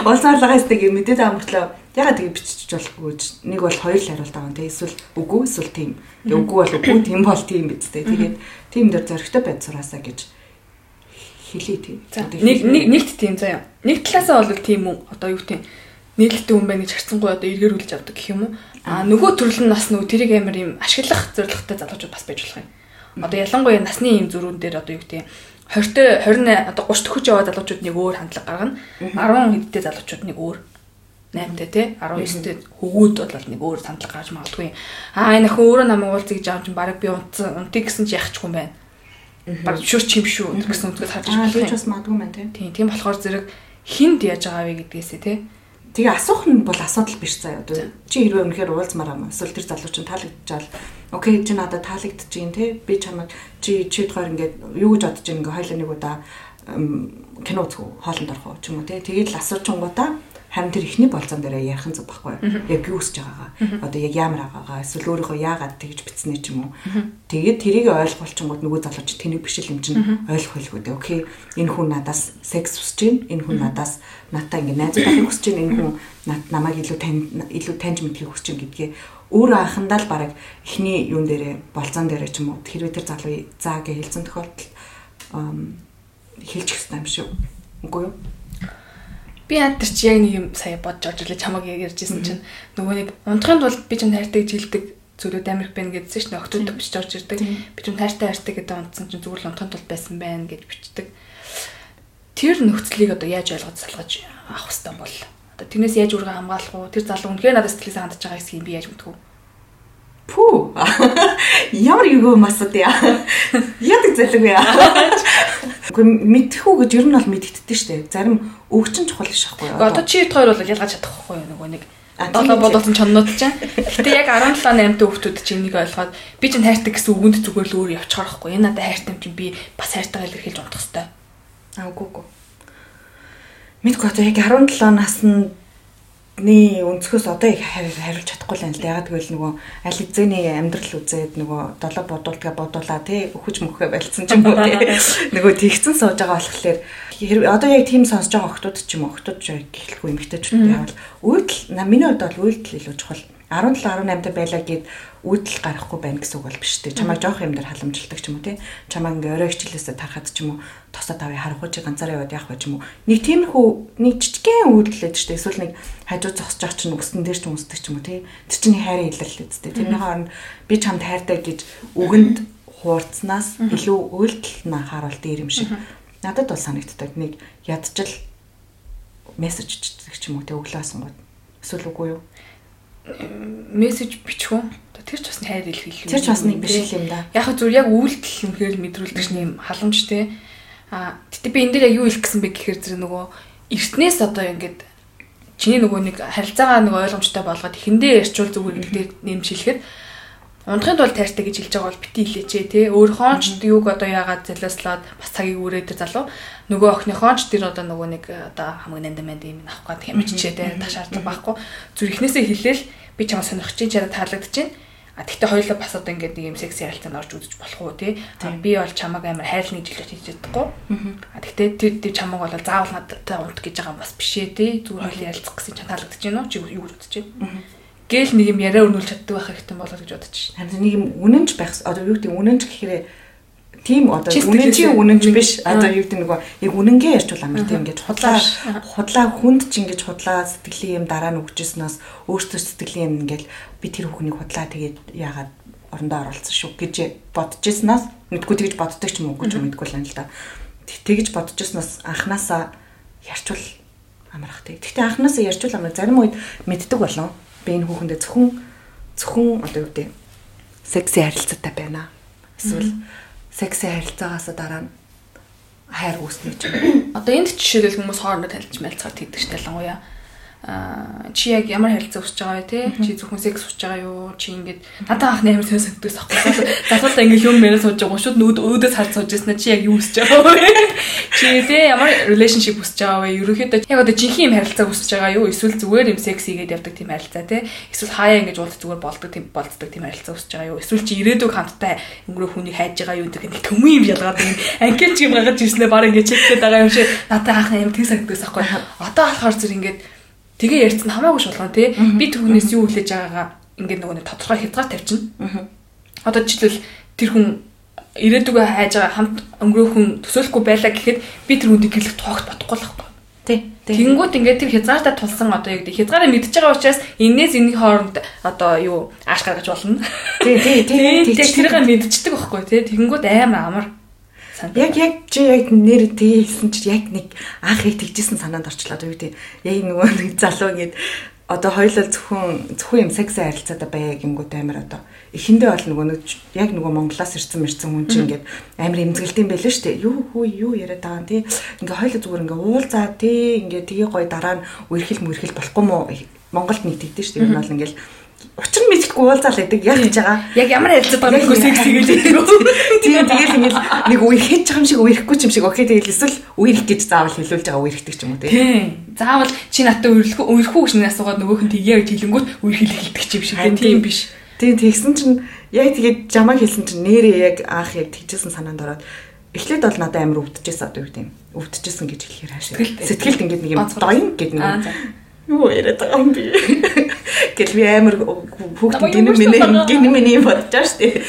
S1: Уулзаалгаа сте гэ мэдээд байгаа мөртлөө. Ягаад тэгээ бичиж болохгүй ч нэг бол хоёр л хариулт байгаа. Юм те эсвэл үгүй эсвэл тийм. Үгүй бол үгүй тийм бол тийм биз дээ. Тэгээд тийм дээр зөрөгтэй байд сураасаа гэж хэлээ тийм.
S2: Нэг нэг нэгт тийм заяа. Нэг талаасаа бол тийм үү? Одоо юу тийм нийлэлтэй хүн байна гэж харцсангүй одоо эргээр хүлж авдаг гэх юм уу? А нөгөө төрөл нь бас нөгөө тэрийг амар юм ашиглах зорилготой залуучууд бас байж болох юм одоо ялангуяа насны юм зөрүүн дээр одоо юу гэдэг 20-т 28 одоо 30 төгөж яваа залуучууд нэг өөр хандлага гаргана. 10 хэдтэй залуучууд нэг өөр 8-тай тий 19-тэй хөвгүүд бол нэг өөр хандлага гарч магадгүй. Аа энэ охин өөрөө намайг уулзъя гэж авч баг би унтсан унтыг гэсэн чи яхахгүй юм байна. Баг шүр чим шүү гэсэн үгээс харж
S1: байна тийм бас магадгүй байна
S2: тий тийм болохоор зэрэг хинд яаж байгаа вэ гэдгээсээ тий
S1: Тэгээ асуух нь бол асуудал биш заяа. Чи хэрвээ үнэхээр уулзмаар юм эсвэл тэр залуучин таалагдчихал окей чи надад таалагдчих юм те би чамайг чи чи тохоор ингээд юу гэж бодож ингээ хойлоо нэг удаа кино үзэх үү? Хоолнд орох уу? ч юм уу те. Тэгээд л асуучингуудаа Харин тэр ихний болцон дээр ярих нь зүг байхгүй юу? Яг юу хүсэж байгаагаа. Одоо яг ямар байгаагаа эсвэл өөрийнхөө яагаад тэгж битснэ ч юм уу. Тэгээд тэрийг ойлгуулчингууд нөгөө залууч тэнийг биш л юм чинь ойлгох байлгүй дээ. Окей. Энэ хүн надаас секс хүсэж байна. Энэ хүн надаас надаа ингэ найзууд авах хүсэж байна. Энэ хүн намайг илүү тань илүү таньж мэдхийг хүсэж байна гэдгээ өөрөө анхандаа л бараг эхний юун дээрээ болцон дээрээ ч юм уу хэрвээ тэр залуу заа гэж хэлсэн тохиолдолд хэлчих хэрэгтэй юм шүү. Үгүй юу?
S2: Би яд тэр чи яг нэг юм сая бодож орж ирлээ чамаг ярьжсэн чинь нөгөө нэг унтахын тулд би ч хайртай гэж хэлдэг зүйлүүд Америк байна гэдсэн чинь октод бичиж орж ирдэг. Би ч хайртай хайртай гэдэг унтсан чинь зүгээр л унтахын тулд байсан байна гэж бичдэг. Тэр нөхцөлийг одоо яаж ойлгож салгаж авах хэвээр бол одоо тэрнээс яаж үргэ хамгаалах уу? Тэр залуу үнэхээр надад сэтгэлээс хандж байгаа хэсгийг би яаж мэдэх вэ?
S1: Пүү. Ямар юу масууд яа. Яадаг залуу яа. Үгүй мэдхүү гэж ер нь бол мэддэгдэн штэ. Зарим өвчин чухал биш байхгүй
S2: юу? Одоо чи хоёр бол ялгаж чадахгүй юу нөгөө нэг долоо бодуулсан чоннууд чинь. Гэтэ яг 17 8 дэх хүүхдүүд чинь энийг ойлгоод би чинь хайртай гэсэн үгэнд зүгээр л өөр явчихаар байхгүй. Энэ надад хайртай юм чинь би бас хайртайгаа илэрхийлж унтах хэвээр.
S1: Аа үгүй үгүй. Мэдгүй одоо яг 17 наснд Ни өнцгөөс одоо их хариулж чадахгүй л юм л да. Ягаад гэвэл нөгөө аль эзэний амьдрал үзээд нөгөө долоо бодуултгаа бодуулаа тий өхөж мөхөө байлцсан ч юм уу тий нөгөө тэгсэн сууж байгаа болохоор одоо яг тийм сонсож байгаа охтууд ч юм уу охтууд ч гэхэлгүй эмгтээчүүд яавал үйлдэл миний хувьд бол үйлдэл илүү чухал 17 18 та байлаа гэд үүдэл гарахгүй байна гэсэн үг бол биш үү. Чамайг жоох юм дээр халамжилдаг ч юм уу тий. Чамайг ингээ орой хичээлээсээ тарахад ч юм уу тосоо тавыг харахгүй чи ганцаараа яваад явах ч юм уу. Нэг тиймэрхүү нэг жижигхэн үүдэлээд ч тий. Эсвэл нэг хажуу зогсож чинь үстэн дээр ч өмсдөг ч юм уу тий. Тэр чинь хайрын илэрлэл үсттэй. Тэрний хооронд би чамд хайртай гэж үгэнд хуурцнаас илүү үйлдэл нь харуул дээр юм шиг. Надад бол санагддаг. Нэг ядчил мессеж ч юм уу тий өглөөсөн гот. Эсвэл үгүй юу?
S2: Мессеж бичих үү? Тэр ч бас хайр илэрхийлэл.
S1: Тэр ч бас нэг биш юм да.
S2: Яг зөв яг үйлдэл үнхээр мэдрүүлдэг ш нэм халамж те. А тэгтээ би энэ дээр яг юу хэлэх гэсэн бэ гэхээр зэрэг нөгөө эртнээс одоо ингээд чиний нөгөө нэг харилцаагаа нэг ойлгомжтой болгоод ихэндээ ярьчвал зүгээр нэг дээр нэмшилэхэд Унтахын тулд тайртай гэж хэлж байгаа бол бити хилээч те. Өөрхөн ч юуг одоо яагаад залууслаад бас цагийг үрээд залуу нөгөө охиныхон ч тэр одоо нөгөө нэг одоо хамгийн нандам манд юм авах гэдэг юм чичээ те. Ташаарлаг байхгүй. Зүр ихнээсээ хилээл би чамаа сонирхож чинь чараа таалагдаж чинь. А тэгтээ хоёулаа бас одоо ингээд нэг юм секси харилцаанд орж үзэж болох уу тий. Би бол чамаг амар хайрлна гэж хэлж хийж чадахгүй. А тэгтээ тэр тэр чамаг бол заавал надтай унт гэж байгаа юм бас бишээ тий. Зүгээр хоёулаа ярилцах гэсэн чинь таалагдаж байна уу? Чи юу гэж бодож байна? Гээл нэг юм яриа өрнүүлж чаддаг байх хэрэгтэй болоо гэж бодож шин.
S1: Харин нэг юм үнэнч байх одоо юу гэдэг үнэнч гэхээр тийм одоо үнэн чи үнэнч биш. одоо юу гэдэг нөгөө яг үнэнгээ ярьчвал амар тийм ингэж худлаа худлаа хүнд ч ингэж худлаа сэтгэлийн юм дараа нь өгчснээс өөртөө сэтгэлийн юм ингээл би тэр хүүхнийг худлаа тэгээд яагаад орондоо оруулсан шүү гэж бодож ирснаас мэдгүй тэгж боддог ч юм уу гэж мэдгүй л юм л да. Тэгж бодож ирснаас анханасаа ярьчвал амарх тэг. Гэхдээ анханасаа ярьчвал амар зарим үед мэддэг болов би энэ хүүхэндээ зөвхөн зөвхөн одоо юу гэдэг секси харилцаатай байна. Эсвэл секси харилцаагаас дараа нь хайр үүснэ гэж.
S2: Одоо энд жишээлбэл хүмүүс хоорондоо танилж мэлцгаад тэгдэг ш талангуяа чи яг ямар харилцаа өсөж байгаа вэ те? Чи зөвхөн секс өсөж байгаа юу? Чи ингээд надад анх нээр төвс өгдөөс ахгүй залуудаа ингээд юм мэрэ сууж байгаа шууд нүүд өөдөөс харж сууж яснаа чи яг юу өсөж байгаа вэ? Чи те ямар relationship өсөж байгаа вэ? Ерөөхдөө яг одоо жинхэнэ юм харилцаа өсөж байгаа юу? Эсвэл зүгээр юм секс хийгээд явдаг тийм харилцаа те? Эсвэл хаяа ингээд уулз зүгээр болдог тийм болцдог тийм харилцаа өсөж байгаа юу? Эсвэл чи ирээдүг хамттай өнгөрөө хүнийг хайж байгаа юу? Гэдэг нэг төмөн юм ялгаад юм. Анкет юм гаргаж ирснээр баг ингээд чекгээд байгаа юм шиг. Надад анх юм тийм санагдаж байхгүй одоо болохоор зүр ингээд Тэгээ ярьсан хамаагүй шулган тий. Би түүнээс юу хүлээж байгаагаа ингээд нөгөө нэг тодорхой хязгаар тавьчихна. Одоо жишээлбэл тэр хүн ирээдүгөө хайж байгаа хамт өнгөрөөх хүн төсөөлөхгүй байлаа гэхэд би тэр хүнийг гэрлэх тоогт бодохгүй л байхгүй. Тий. Тэгэнгүүт ингээд тэр хязгаартаа тулсан одоо яг хязгаараа мэдчихэж байгаа учраас энээс энэний хооронд одоо юу ааш гаргаж болно.
S1: Тий, тий, тий.
S2: Тэрийг мэдчихдэг байхгүй тий. Тэгэнгүүт амар амар
S1: Яг яг чи яг нэр тэгээ хэлсэн чи яг нэг анх их тэгжсэн санаанд орчлоо юу гэдэг. Яг нөгөө нэг залуу ингэж одоо хоёулаа зөвхөн зөвхөн юм секси харилцаатай байя гингүүд амар одоо эхэндээ бол нөгөө нэг яг нөгөө Монголоос ирсэн мэрсэн хүн чинь ингээд амар эмзэгэлтэй юм байлаа шүү дээ. Юу хүү юу яриад байгаа юм тий. Ингээ хоёулаа зүгээр ингээ уулзаа тий ингээ тгий гой дараа нь үерхэл мөрхэл болохгүй мó Монголд нэг тэгдэж шүү дээ. Энэ бол ингээл учир мэдхгүй уулзаал байдаг яг гэж байгаа.
S2: Яг ямар харилцаад байгаа юм бэ? Секси гэж байдаг.
S1: Тийм тэгэл ингээл нэг үер хийж байгаа юм шиг үерхгүй юм шиг. Окей тэгэл эсвэл үерх гэж заавал хэлүүлж байгаа үерхдэг ч юм уу
S2: тийм. Заавал чи надад үерхүү үерхүү гэж нэг асуугаад нөгөөх нь тгийе гэж хэлэнгүүт үерхэл хэлдэг ч юм шиг тийм биш.
S1: Тийм тэгсэн чинь яг тэгээд жамаа хэлсэн чинь нэрээ яг анх яг тэгжсэн санаанд ороод эхлээд бол надад амар өвдөжсэн одоо юу гэдэг юм өвдөжсэн гэж хэлэхээр хаашаа сэтгэлд. Ингээд нэг юм доин гэдэг нэг юу яриад байгаа юм би гэл би амар хүүхд гинэ миний гинэ миний бодож штэ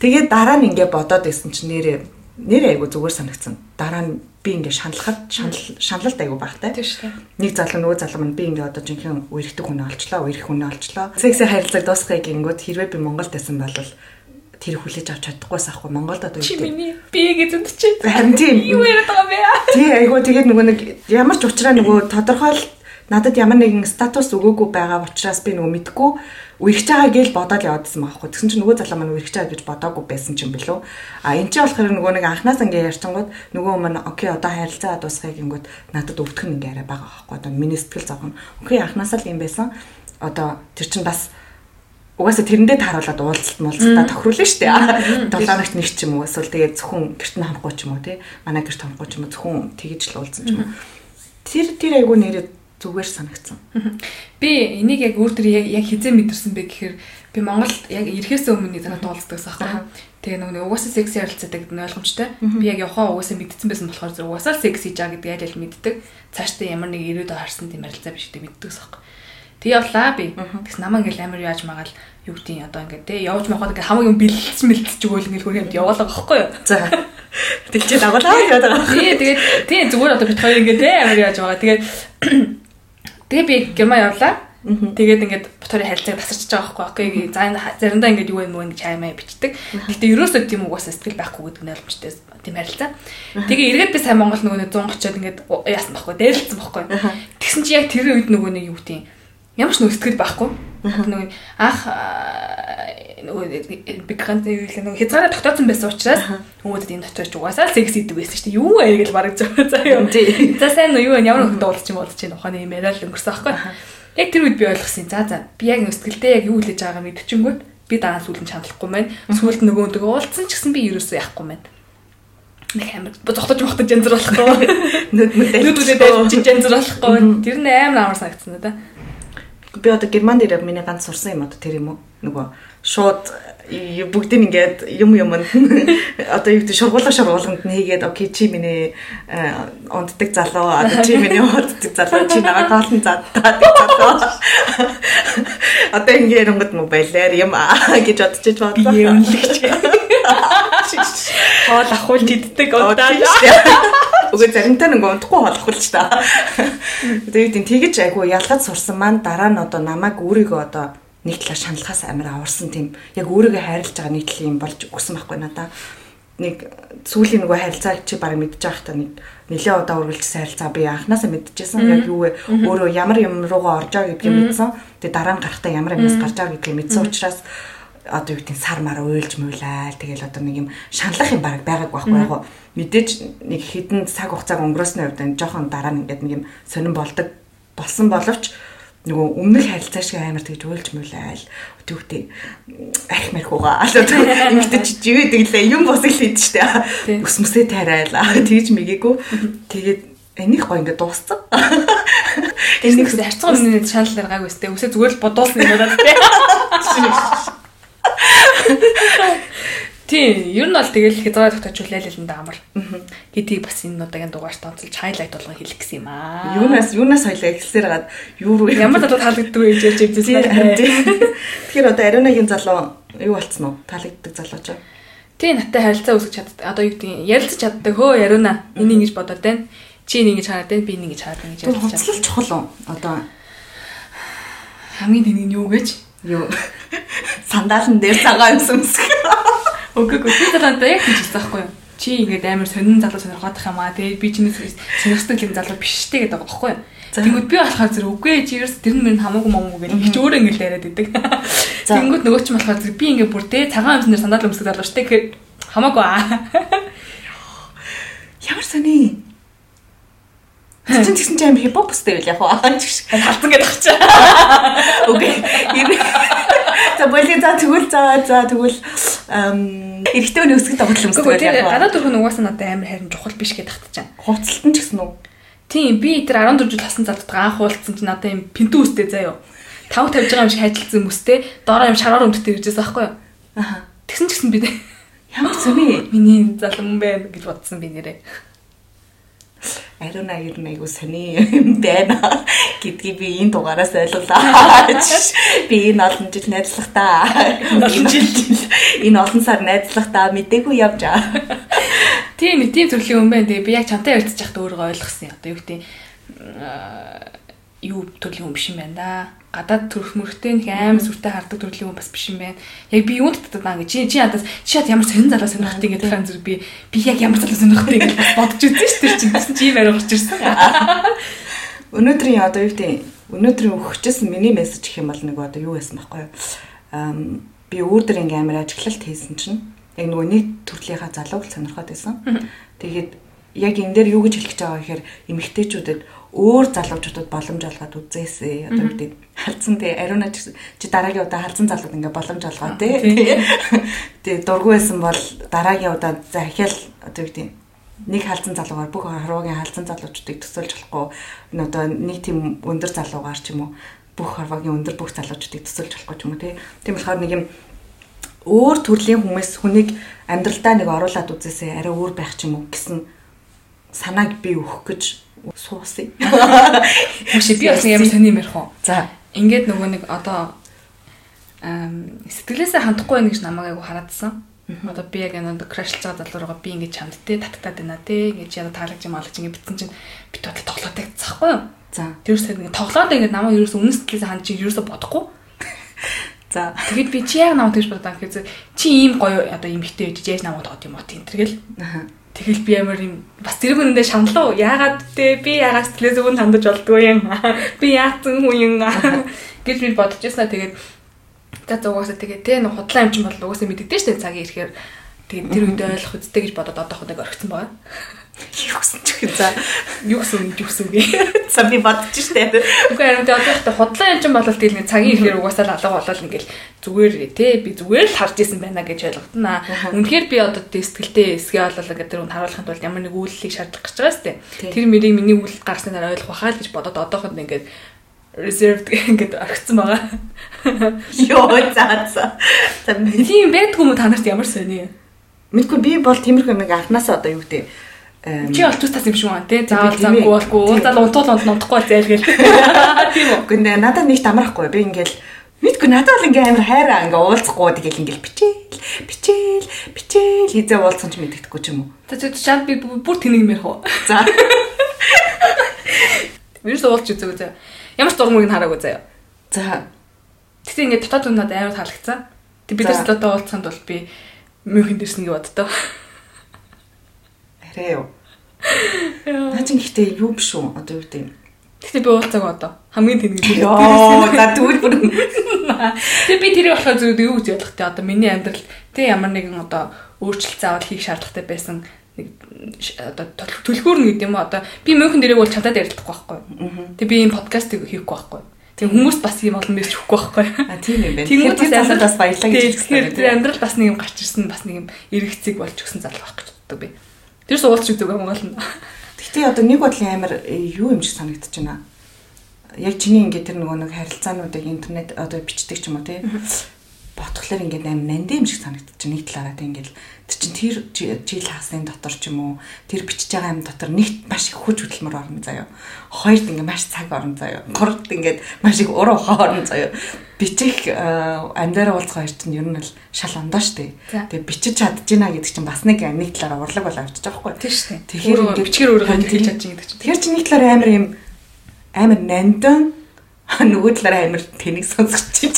S1: тэгээд дараа нь ингээд бодоод исэн чинь нэрээ нэрээ айгу зүгээр санагцсан дараа нь би ингээд шаналхад шанал шаналлт айгу багтай
S2: тийм шүү
S1: нэг залуу нөгөө залуу маань би ингээд одоо жинхэнэ үерхдэг хүн олчлоо үерх хүн олчлоо. Секси харилцааг дуусгахыг гингүүд хэрвээ би Монголд байсан бол тэр хүлээж авч чадахгүйс ахгүй Монголд одоо
S2: чи миний би гэж үндчихэд
S1: харин тийм.
S2: Юу яриад байгаа бэ?
S1: Тий айгуу тэгээд нөгөө нэг ямар ч учраас нөгөө тодорхой надад ямар нэгэн статус өгөөгүй байгаа учраас би нөгөө мэдгүй үерхэж байгаа гэж бодоод явдсан байхгүй. Тэгсэн чинь нөгөө залуу маань үерхэж байгаа гэж бодоогүй байсан ч юм билүү. А энэ ч болохоор нөгөө нэг анханаас ингээ ярьчингууд нөгөө маань окей одоо харилцаа дуусгая гингүүд надад өвдөх нь ингээ арай байгаа байхгүй. Одоо миний сэтгэл зовхон. Окей анханасаа л юм байсан. Одоо тэр чинь бас угаасаа тэрэндээ тааруулаад уулзалт муулзалтаа тохируулна шүү дээ. 7 хоногт нэг ч юм уу эсвэл тэгээд зөвхөн гэрт нь хамахгүй ч юм уу тий. Манай гэрт хамахгүй ч юм уу зөвхөн тэгэж л уулзсан ч юм уу. Тэр тэр айгу нэрээ зүгээр санагдсан.
S2: Би энийг яг өөр төр яг хизээ мэдэрсэн бэ гэхээр би Монголд яг ирэхээс өмнө нэг занаа уулздагс аахгүй. Тэгээ нөгөө угаасаа секси нь ойлгомжтой. Би яг явахаа угаасаа мэдсэн байсан болохоор зөв угаасаа секс хийж байгаа гэдгийг аль мэддэг. Цаашдаа ямар нэг ирээдүйд харсан тийм харилцаа биш гэдэг мэддэг ус аахгүй. Тэг явлаа би. Тэгс намаа ингээл амар яаж магаал юу гэдгийг одоо ингээд те явж махад ингээд хамаг юм бэлдсэн бэлдэж өгөөл ингээл хөрөнд яваалаа байхгүй юу. За. Тэг чи дагуулаа яваад байгаа. Тий тэгээд тий зүгээр одоо бит хоёр ингээд те амар яаж байгаа. Тэгээд тэгээ би герман явлаа. Тэгээд ингээд боторын харилцааг тасарч байгаа байхгүй окей за заримдаа ингээд юу юм ингэж аймаа бичдэг. Гэтэ ерөөсөө тийм угаасаа сэтгэл байхгүй гэдэг нь ойлгомжтой тийм харилцаа. Тэгээ эргээд би сайн Монгол нөгөө 130-од ингээд яасан байхгүй дээрлэлсэн байхгүй. Тэгсэн чи яг тэр үед нөгөө нэг юу тийм ямар ч нөх сэтгэл байхгүй. Нөгөө анх нөгөө бигрант нөгөө хязгаараа тогтоосон байсан учраас хүмүүст энэ дотоорч угаасаа секс идэг байсан шүү дээ. Юу вэ гэж бараг зөө заа юм. За сайн юу ямар нөхөд уулзч юм уулзч юм ухааны юм яриад л өнгөрсөн байхгүй. Яг тэр үед би ойлгосон. За за би яг нөхцөлдөө яг юу хэлж байгаагаа мэдчихэнгүүт би дараа сүүлэн чаналахгүй маань. Сүүлд нөгөө нөгөө уулзсан ч гэсэн би ерөөсөө яахгүй маань нэг амар зогтож мохтож янзар болохгүй. Нүд мүдэл. Нүд мүдэл янзар болохгүй. Тэр нь амар амар санагдсан да
S1: би одоо герман дээр миний ганц сурсан юм одоо тэр юм уу? Нөгөө шууд бүгдийг ингээд юм юм одоо юу гэдэг шургуулга шургуулганд нэгээд окей чи миний унддаг залуу одоо чи миний унддаг залуу чи намайг тоолн задтаад залуу. Одоо ингээд онгод мобайлаар юм гэж бодчих бодлоо. юм л гэж хоол ахуул тиддэг удаа Уг заримдаа нэг унтахгүй болохгүй л та. Тэгээд тэгэж айгу ялгаж сурсан маань дараа нь одоо намайг өөрийгөө одоо нэг талаа шаналхаас амар аварсан тийм. Яг өөрийгөө хайрлаж байгаа нэг тал юм болж өгсөн байхгүй надаа. Нэг сүүлийн нөгөө харилцаа чи баг мэдчих та нэг нэлээ удаа үргэлжсэн харилцаа би анханасаа мэдчихсэн. Яг юу вэ? Өөрөө ямар юм руугаа орж байгаа гэдгийг мэдсэн. Тэгээ дараа нь гарахтаа ямар юмас гарч байгаа гэдгийг мэдсэн учраас одоо юу гэдэг сар мар уйлж муулаа тэгэл одоо нэг юм шаналх юм баг байгаагүй байхгүй яг мэдээж нэг хідэн цаг хугацааг өнгөрөөсний хувьд энэ жоохон дараа нь ингээд нэг юм сонирн болдог болсон боловч нөгөө өмнөх харилцаа шиг амар тэгж уйлж муулаа л төвхтэй арх марх угаа эмгтэж живэ дэглээ юм босыг л хийдэж штэ ус мөсөө тариалаа тэгж мэгийгүү тэгээд энийг гоо ингээд дууссан.
S2: Энийг харцгаа миний шанал дээр гайгүй өстэй үсээ зүгээр л бодуулсан юм надад тий Тийм, ер нь бол тэгэл хязгаар тогтоочулээ л энэ амар. Гэдгийг бас энэ удаагийн дугаарт онцолж хайлайт болгон хэлэх гэсэн юм аа.
S1: Юунаас юунаас хоёлаа эхлэлсээр гаад юу руу
S2: ямар залуу таалагддаг вэ гэж ярьж байсан.
S1: Тэгэхээр одоо ариунагийн залуу юу болцсон уу? Таалагддаг залуу ч.
S2: Тийм, наттай харилцаа үүсгэж чаддаг. Одоо юу гэдгийг ярилцаж чаддаг. Хөө ариуна. Энийг ингэж бодоод байна. Чи энийг ингэж хараад байна. Би энийг гэж хараад байна гэж
S1: ярьж чаддаг. чухал уу? Одоо
S2: хамгийн тэнэг нь юу гэж?
S1: Юу? Сандаалн дээр цагаан юмсан үсгэх.
S2: Үгүй үгүй би талаантаа яг тийж хэлсэн байхгүй юу? Чи ингээд амар сонин залуу сонирхоод тах юм аа. Тэгээд би чиний сонирхдаг юм залуу биш штэ гэдэг байгаа байхгүй юу? Тэнгүүд би болохоор зэрэг үгүй чи ерөөс тэр нь минь хамаагүй момгүй гэх гэж өөрөө ингээд яриад идэг. Тэнгүүд нөгөө ч болохоор зэрэг би ингээд бүр тэ цагаан амснэр сандал өмсгөх залуу штэ гэхээр хамаагүй аа.
S1: Ямар сони. Чин тэгсэн чинь амар хипхопстэй байл яг хаа ч гэж.
S2: Халтан гэдэг ачаа.
S1: Үгүй. За боли за тэгвэл за за тэгвэл эрэгтэй хүний өсгөх тоглоом
S2: Гэхдээ тэр гадаад төрх нь угаасаа надад амар харин чухал биш гэж татчихсан.
S1: Хувцалт нь ч гэсэн үү?
S2: Тийм би тэр 14 жил болсон залууд анх уулзсан чинь надад юм пинтүү үстэй заяа. Тав тавьж байгаа юм шиг хайдлцсан хүмүүстэй доороо юм шараар өмдөлтэй иржээс байхгүй юу?
S1: Аха.
S2: Тэгсэн ч гэсэн би
S1: Ямар зүми?
S2: Миний залам байна гэж бодсон би нэрээ.
S1: Ариуна ер нь айгу сони юм байна гэдгийг би энэ дугаараас ойлголаа. Би энэ олон жил найзлахтаа. Олон жил энэ олон сар найзлахтаа мэдээгүй явж аа.
S2: Тийм тийм төрлийн хүн байна. Тэгээ би яг чамтай ярилцж байхдаа өөрөө ойлгосон. Одоо юу гэдэг юу төрлийн хүн биш юм байна да гадаад төрх мөрхтэй нэг аим сүртэй хардаг төрлийн хүн бас биш юм байна. Яг би юунд татдаг гэж чи чи надаас чи шат ямар сонин залуу сонирхдаг гэдэг хаан зүр би би яг ямар залуу сонирхдаг гэж бодож үзсэн шүү дээ. Чи гэсэн чи юм арай гарч ирсэн.
S1: Өнөөдрийн одоо юу гэдэг өнөөдрийн өгчсэн миний мессеж гэх юм бол нэг одоо юу байсан байхгүй юу? Аа би өөр дөр ингээм амар ажиглалт хийсэн чинь яг нөгөө нэг төрлийнхаа залууг сонирхоод байсан. Тэгээд яг энэ дээр юу гэж хэлэх гэж байгаа гэхээр эмэгтэйчүүдэд өөр залуучуудад боломж олгоод үзээсэй. Одоо үүдээ халдсан тий ариуна чи дараагийн удаа халдсан залууд ингээ боломж олгоо тий. Тэгээ дургүй байсан бол дараагийн удаа захиал одоо үүдээ нэг халдсан залуугаар бүх хорвогийн халдсан залуучуудыг төсөөлж болохгүй. Одоо нэг тийм өндөр залуугаар ч юм уу бүх хорвогийн өндөр бүх залуучуудыг төсөөлж болохгүй ч юм уу тий. Тийм болохоор нэг юм өөр төрлийн хүмүүс хүнийг амьдралдаа нэг оруулаад үзээсэй арай өөр байх ч юм уу гэсэн санааг би өгөх гэж суусыг.
S2: Биш би бас ямар сони юм ярих уу.
S1: За
S2: ингээд нөгөө нэг одоо сэтгэлээсээ хандахгүй байх гэж намайг айгу хараадсан. Одоо би яг энэ крашлж байгаа залуугаа би ингэж чамд те татагдаад байна те ингэж яда таалагч юм алагч ингэ битсэн чинь бит бодлоо тоглоод тагцсахгүй юу. За тэр үстэй ингэ тоглоод ингэ намайг ерөөсө үнэн сэтгэлээсээ ханд чи ерөөсө бодохгүй. За тэгэд би чи яг намайг тэгж бодоо гэхээ чи ийм гоё одоо эмхтэй гэж яаж намайг тоод юм уу тийм тэргэл. Аа Тэгэл би амар юм бас зэрэг үнэндээ шаналуу. Яагаад те би яагаад сэтгэлээс өгөн хандаж болдгоо юм. Би яатсан хүн юм гэж би бодож ирсэн. Тэгээд за зугаасаа тэгээд те нэг худлаа юм чинь бол угаасаа мэддэгдэж штэ цагийн ирэхээр тэгээд тэр үед ойлгох үстэй гэж бодоод одоохоо нэг орхисон байгаа. Юу гэсэн ч их за юу гэсэн гэсэн үгүй.
S1: За би бодож штэ.
S2: Үгүй харин одоо ихтэй худлаа юм чинь болол нэг цагийн ихээр угаасаа алга болол ингээл зүгээр те би зүгээр л харж исэн байна гэж ойлготнаа. Үнэхээр би одоо тэ сэтгэлтэй эсгээ болол тэр хүн харуулахын тулд ямар нэг үйлчлийг шаардах гэж байгаа штэ. Тэр мэрийг миний үйл гарсны дараа ойлгох байхаа л гэж бодоод одоохонд ингээд reserved ингээд орхисон байгаа.
S1: Йоо за за.
S2: Тийм байдгүй юм та нарт ямар сони.
S1: Мэдгүй би бол тиймэрхүү юм анханасаа одоо юу гэдэг
S2: Чи олж тас юм шиг байна тий. Заавал замгүй болохгүй. Уулзаад унтуул унт нутахгүй зайлгээл.
S1: Тийм үү. Гүн надад нэг амрахгүй. Би ингээл мэдгүй надад бол ингээм амар хайраа ингээ уулзахгүй тэгэл ингээл бичээл бичээл бичээл хизээ уулзсан ч мэддэхгүй ч юм уу.
S2: За чи чам би бүр тэнэг ярих уу.
S1: За.
S2: Вирус уулч үзээ үзээ. Ямар ч зурмыг хараагүй заяа.
S1: За.
S2: Тэгтээ ингээ дотоод үнэд амар таалагдсан. Тэг бид нар дотоод уулзсанд бол би мөнхөн дэрсэн гэж боддоо.
S1: Арай юу. Наа чи гэхдээ юу биш үү? Одоо юу гэдэг
S2: Гэтэ би уулзааг одоо хамгийн тэнэг.
S1: Йоо, за тэгвэл бүр
S2: Тэгээ би тэрийг болохоор зөв юу гэж ойлгох те одоо миний амьдрал тэг ямар нэгэн одоо өөрчлөлт заавал хийх шаардлагатай байсан нэг одоо төлхөөр нь гэдэг юм одоо би мөнхөн дээрээ бол чадаад ярилцахгүй байхгүй. Тэг би энэ подкастыг хийхгүй байхгүй. Тэг хүмүүс бас юм олон мэрч хөхгүй байхгүй.
S1: А тийм юм байна.
S2: Тэнгүүд бас
S1: амьдрал бас баялаа гэж
S2: хэлсэн. Тэр амьдрал бас нэг юм гарч ирсэн бас нэг юм эргэцэг болж өгсөн байх гэж боддог би. Тэр суулч үзэг Монгол нь.
S1: Гэтэ одоо нэг бодлын амар э, юу юм шиг санагдаж байна. Яг чиний ингээд тэр нөгөө нэг харилцаануудыг интернет одоо бичдэг ч юм уу тий. Ботхолоор ингээд амар нандин юм шиг байна. Нэг талаараа тий ингээд тэр чин тэр жил хагасны дотор ч юм уу тэр бичиж байгаа юм дотор нэгт маш их хүч хөдөлмөр орно заяа. Хоёрт ингээд маш цаг орно заяа. Гуравт ингээд маш их уруу хоорно заяа бичих э, амьдараа уулзах хоёр чинь ер нь л шал ондоо штэ. Тэгээ бичиж чадж гинэ гэдэг чинь бас нэг нэг талаараа урлаг бол авчиж байгаа байхгүй.
S2: Тийм штэ.
S1: Тэгэхээр
S2: ингээд бичгээр өөрөө хэлж чадж гин гэдэг чинь.
S1: Тэгэхээр чи нэг талаараа амар юм амар нандон нөгөө талаараа амар тэнэг сонсгож чинь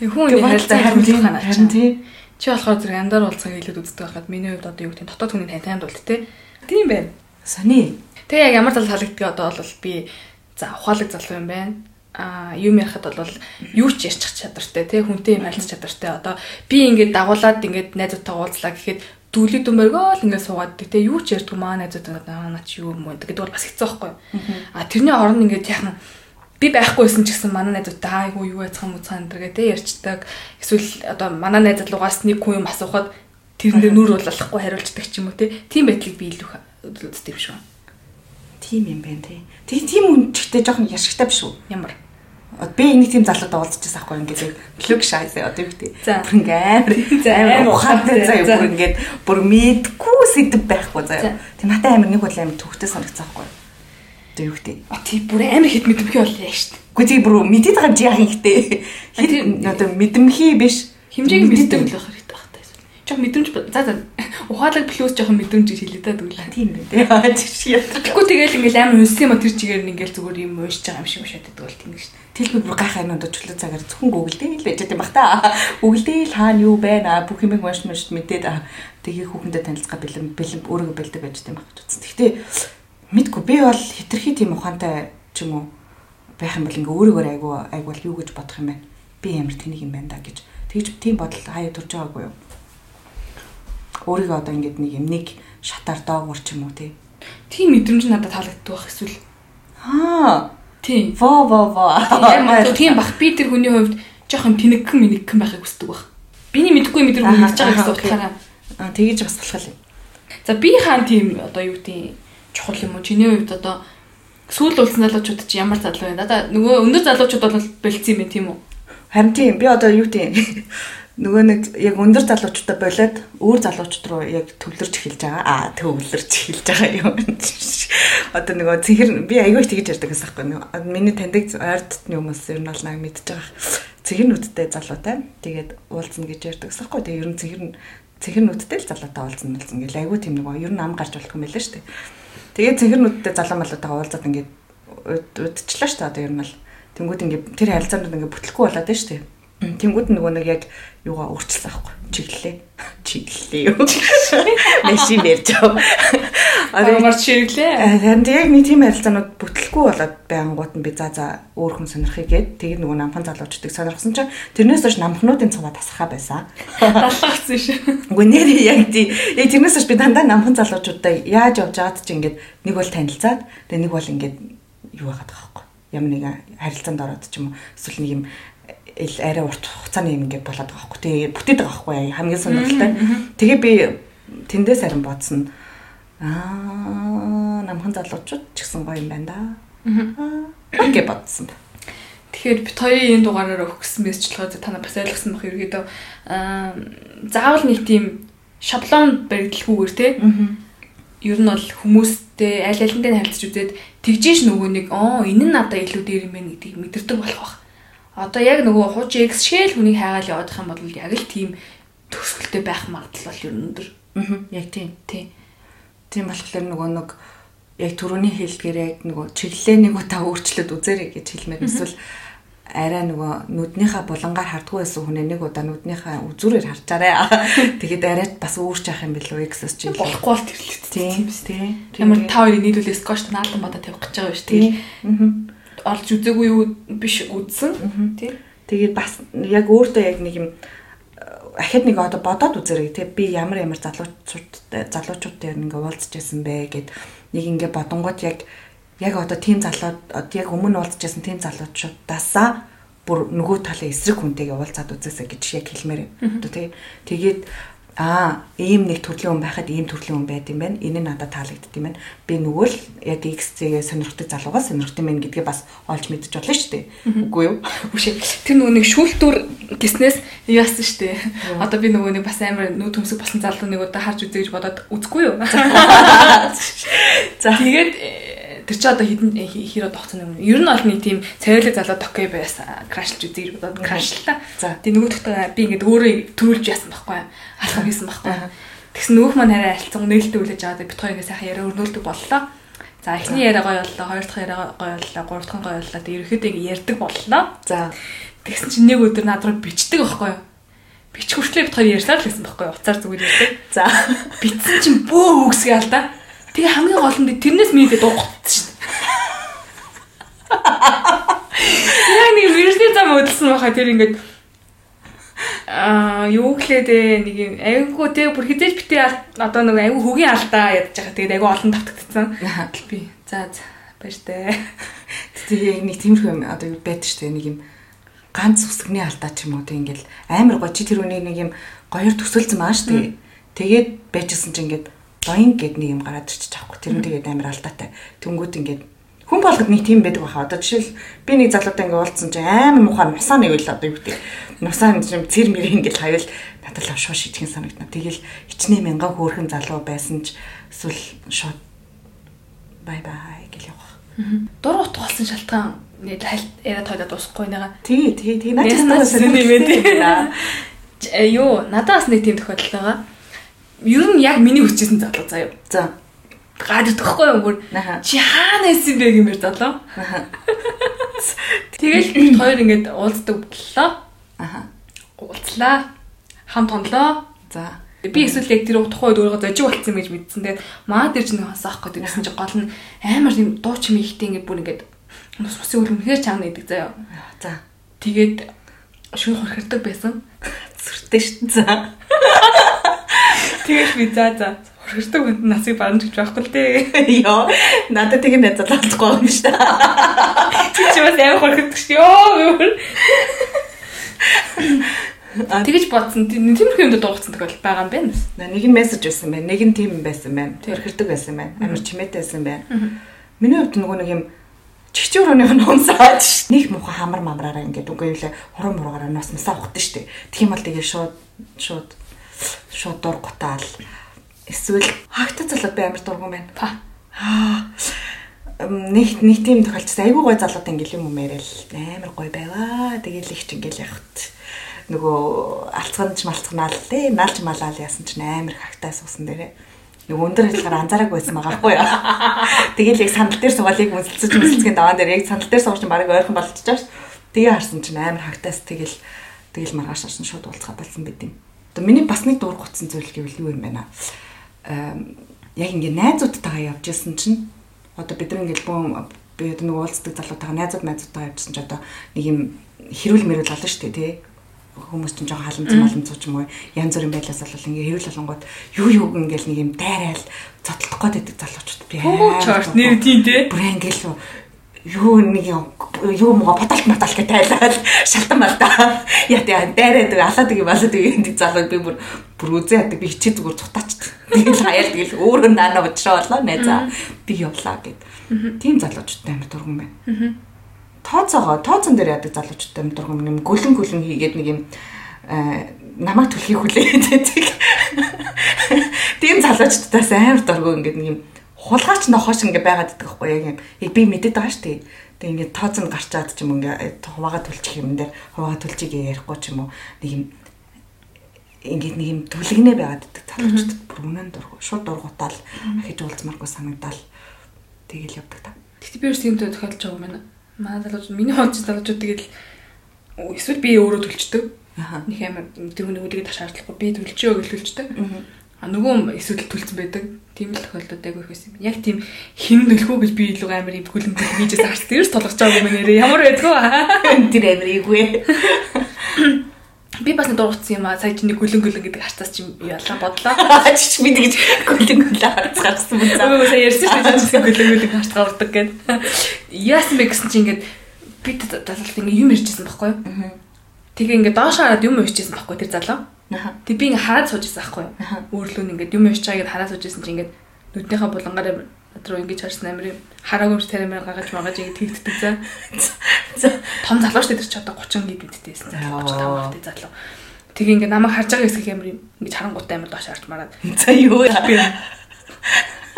S2: Хүн харилцаа харин тийм харин тийм. Чи болохоор зэрэг амьдар уулзах илүү үздэг байхад миний хувьд одоо юу гэдэг дотоод хүний тань танд болт те. Тийм байна.
S1: Сони.
S2: Тэгээ яг ямар тал халагддаг одоо бол би за ухаалаг залуу юм байна а юм ярихад бол юу ч ярьчих чадвартай тий хүнтэй юм харилцах чадвартай одоо би ингээд дагуулад ингээд найзуудтайгаа уулзлаа гэхэд дүүли дүмэргөө л ингээд суугаад тий юу ч ярьдгүй маа найзууд наа чи юу юм бэ гэдэг бол бас хэцүү байхгүй а тэрний оронд ингээд яхан би байхгүйсэн ч гэсэн манай найзуудтай айгу юу яцхан муцхан энэ гэдэг ярьцдаг. Эсвэл одоо манай найз залуугаас нэг хүн юм асуухад тэрэн дээр нүр бололохгүй хариулцдаг ч юм уу те. Тийм байдлыг би илүү үздэг биш үү?
S1: Тийм юм байна тий. Тэг тийм гэдэг жоохон яшигтай биш үү?
S2: Ямар?
S1: Би энийг тийм залууд уулзчихсан аахгүй ингээд лүг шайсаа одоо юу гэдэг. Бүр ингээд амар ухаантай заяа бүр ингээд бүр мэдгүй сэдв байхгүй заяа. Тэг надад амар нэг бол амар төвхтэй санагцсан аахгүй. Одоо юу гэдэг.
S2: Тий бүр амар хэд мэдэмхий боллоо шүү дээ.
S1: Үгүй тий бүр мэдээд байгаа юм яах юм хтэй. Хэд одоо мэдэмхий биш
S2: хэмжээг мэддэг л байх хэрэгтэй байх таа. Жог мэдрэмж за за ухаалаг плюс жоохон мэдрэмж гэж хэлээ даа тэгвэл.
S1: Тийм үү.
S2: Тэгэхгүй тэгэл ингээл амар үнсэн юм а тэр чигээр нь ингээл зүгээр юм уушж байгаа юм шиг шат гэдэг бол тийм шүү дээ.
S1: Тэл би бүр гайхаа юм одоо чөлөө цагаар зөвхөн гуглдээ л байж байгаа юм бах та. Гуглдээ л хаана юу байна бүх юм унш маш мэдээд тэгээ хүүхэндээ танилцгаа бэлэн бэлэн өөрийгөө бэлдэг байж байгаа юм бах гэсэн. Гэхдээ мэдгүй би бол хитрхи тийм ухаантай ч юм уу байх юм бол ингээ өөрийгөө айгу айгу юу гэж бодох юм бэ? Би ямар тэнийг юм байна да гэж. Тэгж тийм бодол хаяа төрж байгаагүй юу? Өөрийгөө одоо ингээд нэг юм нэг шатаар доогуур ч юм уу тий.
S2: Тийм мэдрэмж надад таалагддаг байх эсвэл
S1: Аа.
S2: Тийм.
S1: Во во во.
S2: Тийм бах би тэр хүний хувьд жоохон тэнэгхэн минэгхэн байхыг хүсдэг баг. Биний мэдхгүй мэдрэмж хийж байгаа гэсэн утгаараа.
S1: Аа тэгэж бас болох юм.
S2: За би хаан тийм одоо юу гэдэг чухал юм уу? Чиний хувьд одоо сүүл улсын залуучууд чи ямар залуу байна? Одоо нөгөө өндөр залуучууд бол бэлдсэн юм тийм үү?
S1: Харин тийм би одоо юу гэдэг нөгөө нэг яг өндөр залуучуудаа болоод өөр залуучууд руу яг төвлөрч эхэлж байгаа. Аа төвлөрч эхэлж байгаа юм. Одоо нөгөө цэнхэр би аягүй тэгж ярьдаг гэсэн байхгүй нөгөө миний таньдаг ойрдтны хүмүүс ер нь бол наг мэдж байгаа. Цэнхэрнүүдтэй залуутай. Тэгээд уулзна гэж ярьдаг гэсэн байхгүй. Тэгээд ер нь цэнхэр цэнхэрнүүдтэй л залуутай уулзна уулзна гэл аягүй тийм нөгөө ер нь ам гарч болох юм байлаа шүү дээ. Тэгээд цэнхэрнүүдтэй залуу малуудаа уулзаад ингээд удчлаа шүү дээ. Одоо ер нь бол тэнгууд ингээд тэр харилцаанд ингээд бүтлэхгүй болоод байна шүү дээ Тэнгүүд нөгөө нэг яг юугаа өөрчилсөн аахгүй. Чиглэлээ. Чиглэлээ юу. Машин ярьж байгаа.
S2: Аргаар чиглэлээ.
S1: Харин яг нэг тийм харилцаанууд бүтлэхгүй болоод байнгут нь би за за өөр хүн сонирхыг гээд тэгээд нөгөө намхан залуучдыг сонирхсан чинь тэрнээс хойш намхнуудын цаваа тасхаа байсан.
S2: Даллагцсан шүү.
S1: Үгүй нэр яг тий. Яг тэрнээс хойш би дандаа намхан залуучуудаа яаж явж байгаад чи ингээд нэг бол танилцаад тэгээд нэг бол ингээд юу байгаад байгаа байхгүй. Ямар нэгэн харилцаанд ороод ч юм уу эсвэл нэг юм арай урт хугацааны юм ингээд болоод байгаа байхгүй. Тэгээ бүтээд байгаа байхгүй хамгийн сонирхолтой. Тэгээ би тэндээс харин бодсон. Аа намхан залуучууд ч гэсэн гоё юм байна да. Аа гэж бодсон.
S2: Тэгэхээр бит хоёрын энэ дугаараар өгөх гэсэн мессежлогоо та нар бас ойлгосон бах ерөөдөө аа заавал нэг тийм шаблон баригдалгүйгээр те. Ер нь бол хүмүүстэй аль алинтай харилцаж үзээд тэгжээш нөгөө нэг оо энэ нь надад илүү дээр юм байна гэдгийг мэдэрдэг болох бах одоо яг нөгөө хуучин X шгээл хүнийг хайгаал явах юм бол яг л тийм төсвөлтэй байх магадлал бол ер нь өндөр.
S1: Аа. Яг тийм.
S2: Тийм.
S1: Тийм болохоор нөгөө нэг яг түрүүний хэлдгээр яг нөгөө чиглэлээ нэг удаа өөрчлөд үзээрэй гэж хэлмээр эсвэл арай нөгөө нүднийхээ булангаар хардггүй байсан хүнээ нэг удаа нүднийхээ үзүүрээр харчаарай. Тэгээд арай бас өөрч яах юм бэлөө X-с чи
S2: болохгүй бол тэрлээ.
S1: Тийм тийм.
S2: Ямар та хоёрыг нийлүүлээс скоч наалдан бада тавих гэж байгаа шүү дээ. Аа олж үзээгүй юу биш үзсэн тий.
S1: Тэгээд бас яг өөртөө яг нэг юм ахад нэг одоо бодоод үзэрэй тий би ямар ямар залуучуудтай залуучуудтай ингээ уулзж байсан бэ гэд нэг ингээ бодонгууд яг яг одоо тийм залууд яг өмнө уулзж байсан тийм залуучуудаасаа бүр нөгөө талын эсрэг хүнтэйгээ уулзаад үзээсэй гэж яг хэлмээр байна. Одоо тий тэгээд аа ийм нэг төрлийн хүн байхад ийм төрлийн хүн байд юм байна. Энэ надад таалагдд юм байна. Би нөгөө л яг XC-гээ сонирхдаг залуугаа сонирхдаг юм гэдгээ бас олж мэдж болно шүү дээ. Үгүй юу?
S2: Үгүй Тэр нөгөө нэг шүүлтүр гиснээс яасан шүү дээ. Одоо би нөгөө нэг бас амар нүү төмсөг болсон залуу нэг удаа харж үзье гэж бодоод үзгүй юу? За тэгээд Тэр чи одоо хідэн хиро тогтсон юм. Ер нь бол нэг тийм царайлаг залуу токей байсан. Крашлж гэж бодоод крашлаа. За тийм нөгөө тогтоо би ингээд өөрөө төрүүлж яасан байхгүй юу? Алхам хийсэн байхгүй? Тэгсэн нөгөөх маань арай альцсан нээлттэй үлээж аваад бит хоёрыг сайхан яриа өрнүүлдэг боллоо. За эхний яриа гоё боллоо, хоёр дахь яриа гоё боллоо, гурав дахь гоё боллоо. Тэг ерөөхдөө ярьдаг боллоо. За тэгсэн чинь нэг өдөр над руу бичдэг байхгүй юу? Бич хүртлээ бит хоёр ярьсаар л гэсэн байхгүй юу? Уцаар зүгээр ярьдаг. За битсэн чинь бөө үгсгээ алдаа. Тэгээ хамгийн гол нь тэрнээс минийгээ дуугдсан шин. Яг нэг вирусны зам өдөлсөн байхаа тэр ингээд аа юу гэлээ нэг юм айгүй те бүр хизээж битээ одоо нэг айгүй хөгийн алдаа ядж байгаа. Тэгээд айгүй олон тавтагдсан. Би за за баяртай.
S1: Тэгээ нэг тиймэрхүү юм одоо байдаг шүү дээ нэг юм ганц үсгний алдаа ч юм уу тэг ингээл амар гоё чи тэр үнийг нэг юм гоёор төсөөлсөн маа шүү дээ. Тэгээд байжсэн чинь ингээд доин гэд нэг юм гараад ирчих чаахгүй. Тэр нь тэгээд амар алдаатай. Тэнгүүд ингээд хүн болгоод нэг тийм байдаг баха. Одоо жишээл би нэг залуутай ингээд уулзсан чинь амар муухай нусаа нэг үйл одоо юу гэдэг. Нусаа юм цэр мэр ингээд хавил надад л шууд шийтгэн санагдана. Тэгэл хичнээн мянган хөөрхөн залуу байсан ч эсвэл шууд бай бай гэл явах.
S2: Дур утгаалсан шалтгаан нэг яриа тойлоод дуусахгүй нэга.
S1: Тий, тий, тий. Надаас
S2: нэг юм ээ. Юу, надаас нэг тийм тохиолдол байгаа. Ер нь яг миний хүчээсэн залуу заяа.
S1: За.
S2: Гад өгөхгүй юм бүр. Чи хаана исэн бэ гэмээр залуу. Тэгэл хоёр ингээд уулздаг боллоо.
S1: Аха.
S2: Уулзлаа. Хамт тонлоо.
S1: За.
S2: Би эсвэл яг тэр үед өөрөө зожиг болцсон гэж мэдсэн. Тэгээд маа дээр чинь хасаах гэдэг гэсэн чинь гол нь амар юм дуу чим ихтэй ингээд бүр ингээд нус бусын үл үнэхээр чаана гэдэг заяа.
S1: За.
S2: Тэгээд шууд хорхирдаг байсан.
S1: Сүртэй дээ. За.
S2: Тэгээд би за за хорхирдаг хүнд насыг барна гэж байхгүй л дээ.
S1: Йоо. Надад тийм найзал алдахгүй юм шүү дээ.
S2: Чи ч бас амар хорхирдаг шүү. Йоо. Тэгэж бодсон. Тиймэрхүү юмд дуугцсан тохиол байгаа юм байна.
S1: Нэг нь мессеж байсан байна. Нэг нь тийм юм байсан байна. Тэрхэрдэг байсан байна. Амар чимээтэй байсан байна. Миний хувьд нөгөө нэг юм чигчүүр өөнийх нь унсаад ш. Нэг муха хамар мамраараа ингээд үгүй юу хурам мургаараа нас масаа ухдаг штэ. Тэгэх юм бол тэгээ шууд шууд шууд дур гутаал. Эсвэл хагтаа залууд би амар дургуун байна.
S2: Па.
S1: Нэг нэг тийм тохиолдсон. Айгуу гой залууд ингээл юм яриад амар гой байваа. Тэгээл их ч ингээл явахт нөгөө алцганч малцгнаал те наалж малаал яасан чинь амар хагтаа суусан дээрээ нөгөө өндөр ажиллагаар анзаараагүй байсан байгаа байхгүй юу. Тэгэл яг сандал дээр суугаад яг үнсэлцэж үнсэлцгийн даваан дээр яг сандал дээр сууж чинь барыг ойрхон болчихж байгаа ш. Тэгээ харсан чинь амар хагтаас тэгэл тэгэл маргааш шарсан шууд уулзгаа болсон байт юм. Одоо миний бас нэг дуургацсан зүйл гэвэл юу юм бэ наа. Яг ингээ найзуудтайгаа явж исэн чинь одоо бид нар ингээл бүүн би одоо нэг уулздаг залуутайгаа найзууд найзуудтайгаа явжсан ч одоо нэг юм хэрүүл мэрүүл олно шүү дээ тий. Хүмүүс чинь жоохон халамж маламж ч юм уу янз бүрийн байдлаас бол ингээ хэрүүл болонгууд юу юу ингээл нэг юм дайраал цодлох гээд байдаг залуучууд. Би
S2: аа нэр тийм те
S1: бүр ингээл юу нэг юу мого бодолт матал гэж тайлаад шалтан мал та яа тий дайраад алаад gibi болоод gibi залуу би бүр бүр үзээ яадаг би хичээ зүгээр цутаачдаг тэгэл хаяал тэгэл өөрөө наана уучраа болоо найзаа би явлаа гэд. Тийм залуучуудтай амар дурган байна? Тооцоогоо тооцон дээр яадаг залуучуудтай юм дургам юм гүлэн гүлэн хийгээд нэг юм намайг түлхийг хүлээгээд байдаг. Тийм залуучуудаас амар дургу ингээд нэг юм хулгаач нохоош ингээд байгаад байдаг байхгүй яг юм. Би мэдээд байгаа шүү дээ. Тэг ингээд тооцонд гарчаад ч юм ингээд хуваагаа түлчих юм дээр хуваагаа түлчийг ярихгүй ч юм уу нэг юм ингээд нэг юм түлгэнэ байгаад байдаг залуучууд бүр үнэн дургу. Шууд дургутаал ахиж уулзмаргүй санагдаал тэгэл явдаг та.
S2: Тэгтээ би юу юм тохиолдож байгаа юм байна Манай залуучууд миний хонч залуучууд тэгэл эсвэл би өөрөө төлчдөг. Нэг амар тэр хүний үлийг таш шаардлагагүй би төлчөө гэж төлчдөг. А нөгөө эсвэл төлцөн байдаг. Тийм л тохиолдод айгүй их байсан юм. Яг тийм хин нөлхөө гэж би илүү амар юм хүлэн хийжээс арс тэрс толгож байгаа юм нэрээ. Ямар байдгүй.
S1: Тэр амар ийгүй.
S2: Би бас дургуцсан юм аа. Сая чиний гүлэн гүлэн гэдэг хартаас чи ялла бодлоо.
S1: Чич би тэгж гүлэн гүлэн харцгаарсан юм
S2: заа. Өө сая ярьсан шүү дээ. Гүлэн гүлэн хартгаардаг гэд. Яасан бэ гэсэн чи ингээд би залуулт ингээд юм ярьжсэн байхгүй юу? Тэгээ ингээд доош хараад юм уучижсэн байхгүй тэр залуу. Тэг би ингээд хараад суужсэн байхгүй юу? Өөрлөө ингээд юм уучиж байгаад хараад суужсэн чи ингээд нүднийхээ булангаар руу ингэж харсан амир хараагүй таримаар гагаж магаж ингэ тэгддэг за. Том залуу шүү дээ тэр чи одоо 30 гээд мэддээсэн. 35 хахтай залуу. Тэгээ ингээ намайг харж байгаа хэсэг амир ингэж харангуйтай амир доош харж мараад.
S1: За юу яа.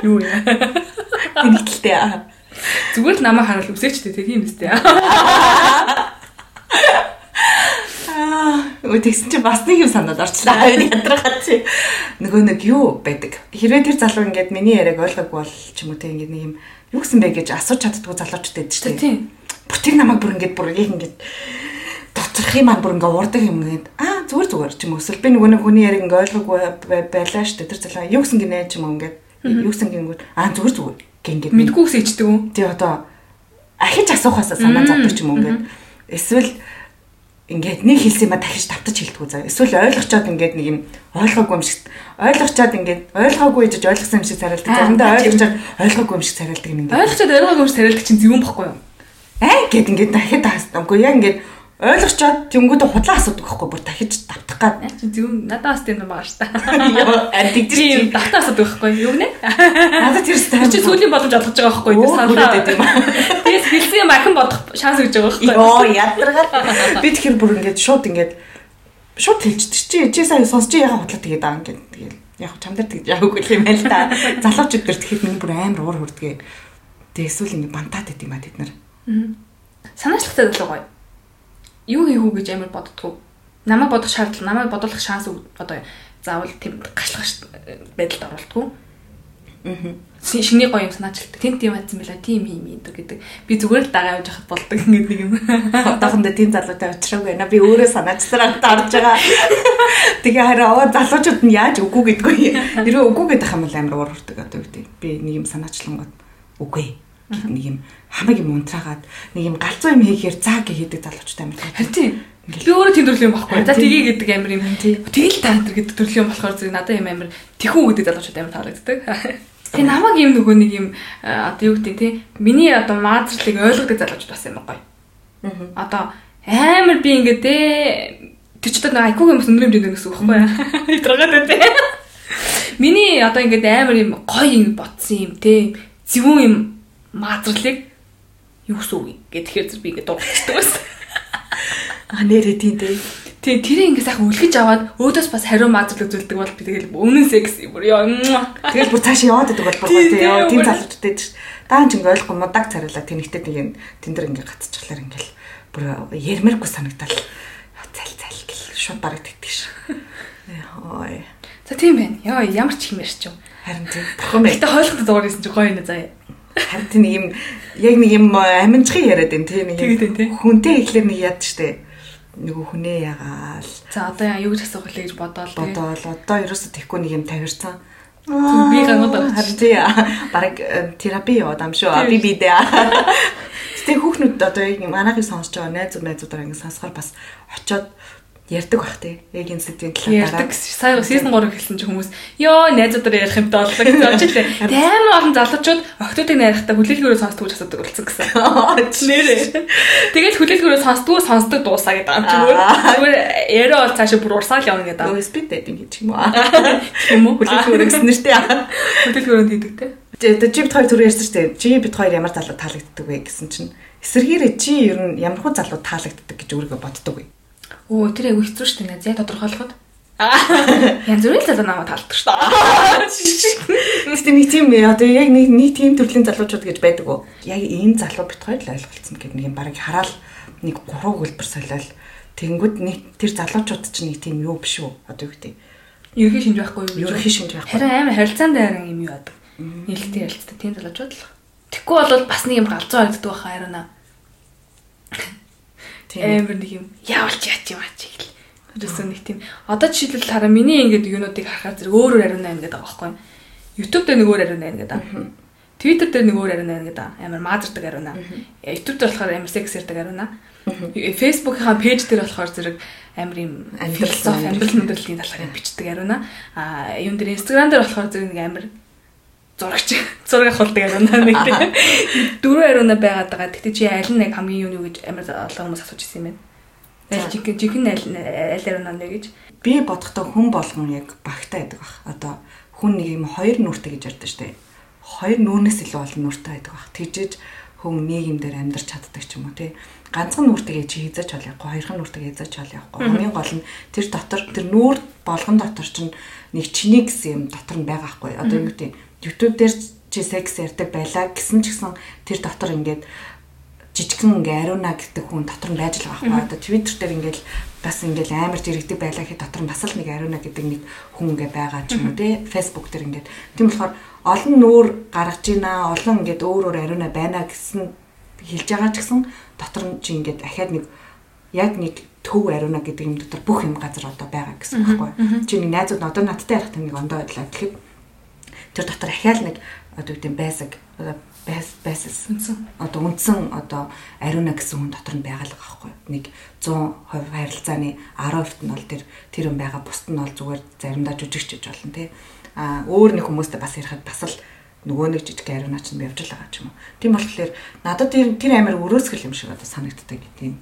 S2: Юу яа.
S1: Тэнхтэлтэй аа.
S2: Зүгээр л намайг харуул үсээч дээ тийм үстэй.
S1: Өө тэгсэн чинь бас нэг юм санаад орчлаа. Ядрахад чи нөгөө нэг юу байдаг. Хэрвээ тэр залуу ингээд миний яриаг ойлгоогүй бол ч юм уу те ингээд нэг юм юу гэсэн бэ гэж асууж чаддгүй залуучууд байдаг шүү дээ.
S2: Тийм.
S1: Бүр тэр намайг бүр ингээд бүр яг ингээд доторх юм аа бүр ингээд уурдаг юм ингээд аа зүгээр зүгээр ч юм уу эсвэл би нөгөө нэг хүний яриаг ингээд ойлгоогүй байлаа шүү дээ. Тэр залуу юу гэсэн гинэ ч юм уу ингээд юу гэсэн гингүүд аа зүгээр зүгээр гингээд
S2: мэдгүйс ичдэг үү?
S1: Тий одоо ахиж асуухаас санаа зовдөг ч юм уу ингээд эсвэл ингээд нэг хэлсэн юм дахиж давтаж хэлдэг үү заа. Эсвэл ойлгочоод ингээд нэг юм ойлгоогүй юм шиг ойлгочоод ингээд ойлгоогүй гэж ойлгосон юм шиг царилдаг. Заримдаа ойлгочоод ойлгоогүй юм шиг царилдаг юм ингээд.
S2: Ойлгочоод ойлгоогүй юм шиг царилдаг чинь зөвөн бохгүй юу?
S1: аа гэд ингээд дахиад таасан. Үгүй яг ингээд ойлгочоод тэнгууд худлаа асуудаг байхгүй бүр дахиж давтах гад.
S2: Зөв надад бас тийм юм байгаа шүү
S1: дээ. Аа
S2: тэгдэж давтаа асуудаг байхгүй юу нэ?
S1: Надад тэр
S2: стайм чи сүүлийн боломж олгож байгаа байхгүй юу?
S1: Санаа гэдэг юм.
S2: Тэгээс хэлсэн юм ахин бодох шанс өгж байгаа байхгүй
S1: юу? Йоо ядаргаа. Би тэгэхээр бүр ингээд шууд ингээд шууд хэлчихдэг чи чи сайн сонсч яхаа худлаа тэгээд аа ингээд тэгээд яг чам дээр тэгж яг үгүй юм байл та. Залуучууд дээр тэгэхэд миний бүр амар уур хүрдгээ. Тэгээ эсвэл ингээд бантаад идэв юм а тэд нар.
S2: Санаачлагтай залуу гоё юу хийх үү гэж амар боддгоо. Намайг бодох шаардлага, намайг бодлох шанс одоо заавал тийм гашлах байдалд оруулдаггүй. Аа. Шиний гоё юм санаачилдаг. Тэнт юм атсан байла тийм юм юм гэдэг. Би зүгээр л дагаа явж хахад болдог ингээд нэг юм.
S1: Одоохондоо тийм залуутай очрог байна. Би өөрөө санаачсараа орж байгаа. Тэгээ хараа оо залуучууд нь яаж үгүй гэдгүй. Нэрээ үгүй гэдэг юм бол амар уур хүрдэг одоо үү. Би нэг юм санаачлангууд үгүй нэг юм хамаг юм унтраагаад нэг юм галзуу юм хийхээр заа гэ хийдэг залуучтай амар.
S2: Харин би өөрөө тийм төрлийн юм байхгүй. За тгий гэдэг амар юм. Тэгэл энэ гэдэг төрлийн юм болохоор зэрэг надад юм амар тэхүү гэдэг залуучууд амар таалагддаг. Тэгээ намайг юм нөгөө нэг юм одоо юу гэдэг тийм миний одоо маазрлыг ойлгодог залуучууд бас юм гоё. Одоо амар би ингээд ээ тэр ч одоо айкуг юмс өндөр хэмжээнд гэсэн үг байхгүй. Итрагаад байна. Миний одоо ингээд амар юм гоё юм ботсон юм те. Зөвүүн юм маазрлыг юу гэсэн үг гэхээр зэрэг би ингээд дурдчихдаг байсан.
S1: А нэрээ тийм дээ.
S2: Тий, тэрийг ингээ сайхан үлгэж аваад өөдөөс бас хариу маазлаг зүйлдэг бол би тэгэл өмнө секс бүр ёо.
S1: Тэгэл бүр цааш яваад байдаг бол бүр тий ёо тийм залуучтай ч даан ч ингээ ойлгохгүй мудаг царилаа тэнэгтэй тийм тэн дээр ингээ гацчихлаар ингээл бүр ярмэргүй санагдал цал цал гэл шууд бараг тэгдэг ш. Ой.
S2: За тийм байна. Ёо ямар ч хэмэрч юм.
S1: Харин тийм. Бурхан
S2: байна. Гэтэ хойлоход дуурайсан чи гоё нэ заяа.
S1: Харин нэг юм яг нэг юм аминчхан яриад байна тийм нэг хүнтэй ихлээр нэг яд штэ нөгөө хүнээ ягаал.
S2: За одоо юу гэж асуух вэ гэж бодоол.
S1: Бодоол одоо ерөөсө тэхгүй нэг юм тавирсан.
S2: Би
S1: тий бараг э, терапи яваад ам шүү. Би би дээ. Тэг хүүхнүүд одоо яг манайхыг сонсож байгаа найзууд найзуудаар ингэ сонсохоор бас очоод ярьдаг бах тий. Яг энэ сэдвийн
S2: талаар ярьдаг. Сая сизон 3 хэлсэн чи хүмүүс ёо найзуудаар ярих юмтай боллоо гэж бодож илээ. Таймар олон залуучууд октоодыг найрахтаа хүлээлгээрээ сонсдог гэж асуудаг болсон гэсэн. Нэрээ. Тэгэл хүлээлгээрээ сонсдог сонсдог дуусаа гэдэг юм чи зүгээр яриа бол цаашаа бүр урсаал явна гэдэг.
S1: Өө спид дайтинг гэж юм уу? Тийм үү хүлээлгээрээ гэсэн нэртэй.
S2: Хүлээлгээрээ хийдэг те.
S1: Тэгээ чи бит хоёр түр ярьсан шүү дээ. Чи бит хоёр ямар залуу таалагддаг вэ гэсэн чинь эсэргээрээ чи ер нь ямар хуу залуу таалагддаг гэж өөрийгөө боддог вэ?
S2: Өө тэр айгу хэцүү шүү дээ. Зэ тодорхойлоход. Янз бүрийн залуу намайг таалдаг шүү дээ.
S1: Гэтэ нэг тийм одоо яг нэг нэг тийм төрлийн залуучууд гэж байдаг уу? Яг энэ залуу бит хоёр л ойлголцсон гэдэг нэг юм барыг хараал нэг гурав хөлбөр солиол тэгэнгүүт нэг тэр залуучууд чинь нэг тийм юу биш үү? Одоо юу гэдэг.
S2: Ерхий шинж байхгүй
S1: юу? Ерхий шинж байхгүй.
S2: Харин амар харилцаанд дайран юм юу байдаг. Нээлттэй ярилцдаг тийм залуучууд л. Тэгэхгүй бол бас нэг юм галзуу харагддаг байхаа харина амар нэг юм яавалч яач юм аач гэл. Тэрээс нэг тийм одоо жишээлбэл хараа миний ингээд юунуудыг харахаар зэрэг өөр өөр ариун 8 гэдэг байгаа байхгүй. YouTube дээр нэг өөр ариун 8 гэдэг. Twitter дээр нэг өөр ариун 8 гэдэг. Амар маазардаг ариун. YouTube дээр болохоор амар секс ярддаг ариун. Facebook-ийн пэйж дээр болохоор зэрэг амар юм философи амьдрал мэдрэлийн талаар бичдэг ариун. А юун дээр Instagram дээр болохоор зэрэг нэг амар зурагч зураг авахулдаг ариуна нэг тийм дөрөв ариуна байгаад байгаа. Тэгтээ чи аль нь яг хамгийн юу гэж амар олон хүмүүс асууж ирсэн юм байна. Аль жиг жигэн аль аль ариуна нэ гэж.
S1: Би бодохдоо хүн болгон яг багтаа байдаг бах. Одоо хүн нэг юм хоёр нүртэй гэж ярьдаг штэ. Хоёр нүрнээс илүү олон нүртэй байдаг бах. Тэгжээж хүн нийгэмдэр амьдарч чаддаг ч юм уу тий. Ганцхан нүртэйгээ чи хийзэж чал явахгүй, хоёрхан нүртэйгээ хийзэж чал явахгүй. Хамгийн гол нь тэр дотор тэр нүүр болгон дотор чинь нэг чиний гэсэн юм дотор нь байгаа хгүй. Одоо юу гэдэг YouTube дээр чи секс ярьдаг байлаа гэсэн ч гэсэн тэр дотор ингээд жижигхэн ингээ ариуна гэдэг хүн дотор нь байж л байгаа байхгүй. Одоо Twitter дээр ингээл бас ингээл амар зэрэгдэг байлаа гэхэд дотор нь бас л нэг ариуна гэдэг нэг хүн ингээ байгаа ч юм уу те. Facebook дээр ингээд тийм болохоор олон нүүр гаргаж ийна, олон ингээд өөр өөр ариуна байна гэсэн хэлж байгаа ч гэсэн дотор нь чи ингээд ахаад нэг яг нэг төв ариуна гэдэг юм дотор бүх юм газар одоо байгаа гэсэн үг байхгүй. Чи нэг найзууд одоо надтай ярих нэг ондоо байдлаа гэхэд тэр дотор ахяал нэг одоо үгүй байсаг. Одоо байс байсас. Одоо үндсэн одоо ариуна гэсэн хүн дотор нь байгаа л байхгүй. Нэг 100% харилцааны 10% нь бол тэр тэр хүн байгаа бусд нь бол зүгээр заримдаа жүжигчж болно тий а өөр нэг хүмүүстэй бас ярихад бас л нөгөө нэг жижиг ариунаа ч явж л байгаа ч юм уу. Тийм болохоор надад тэр тэр амар өрөөсгөл юм шиг одоо санагддаг тийм.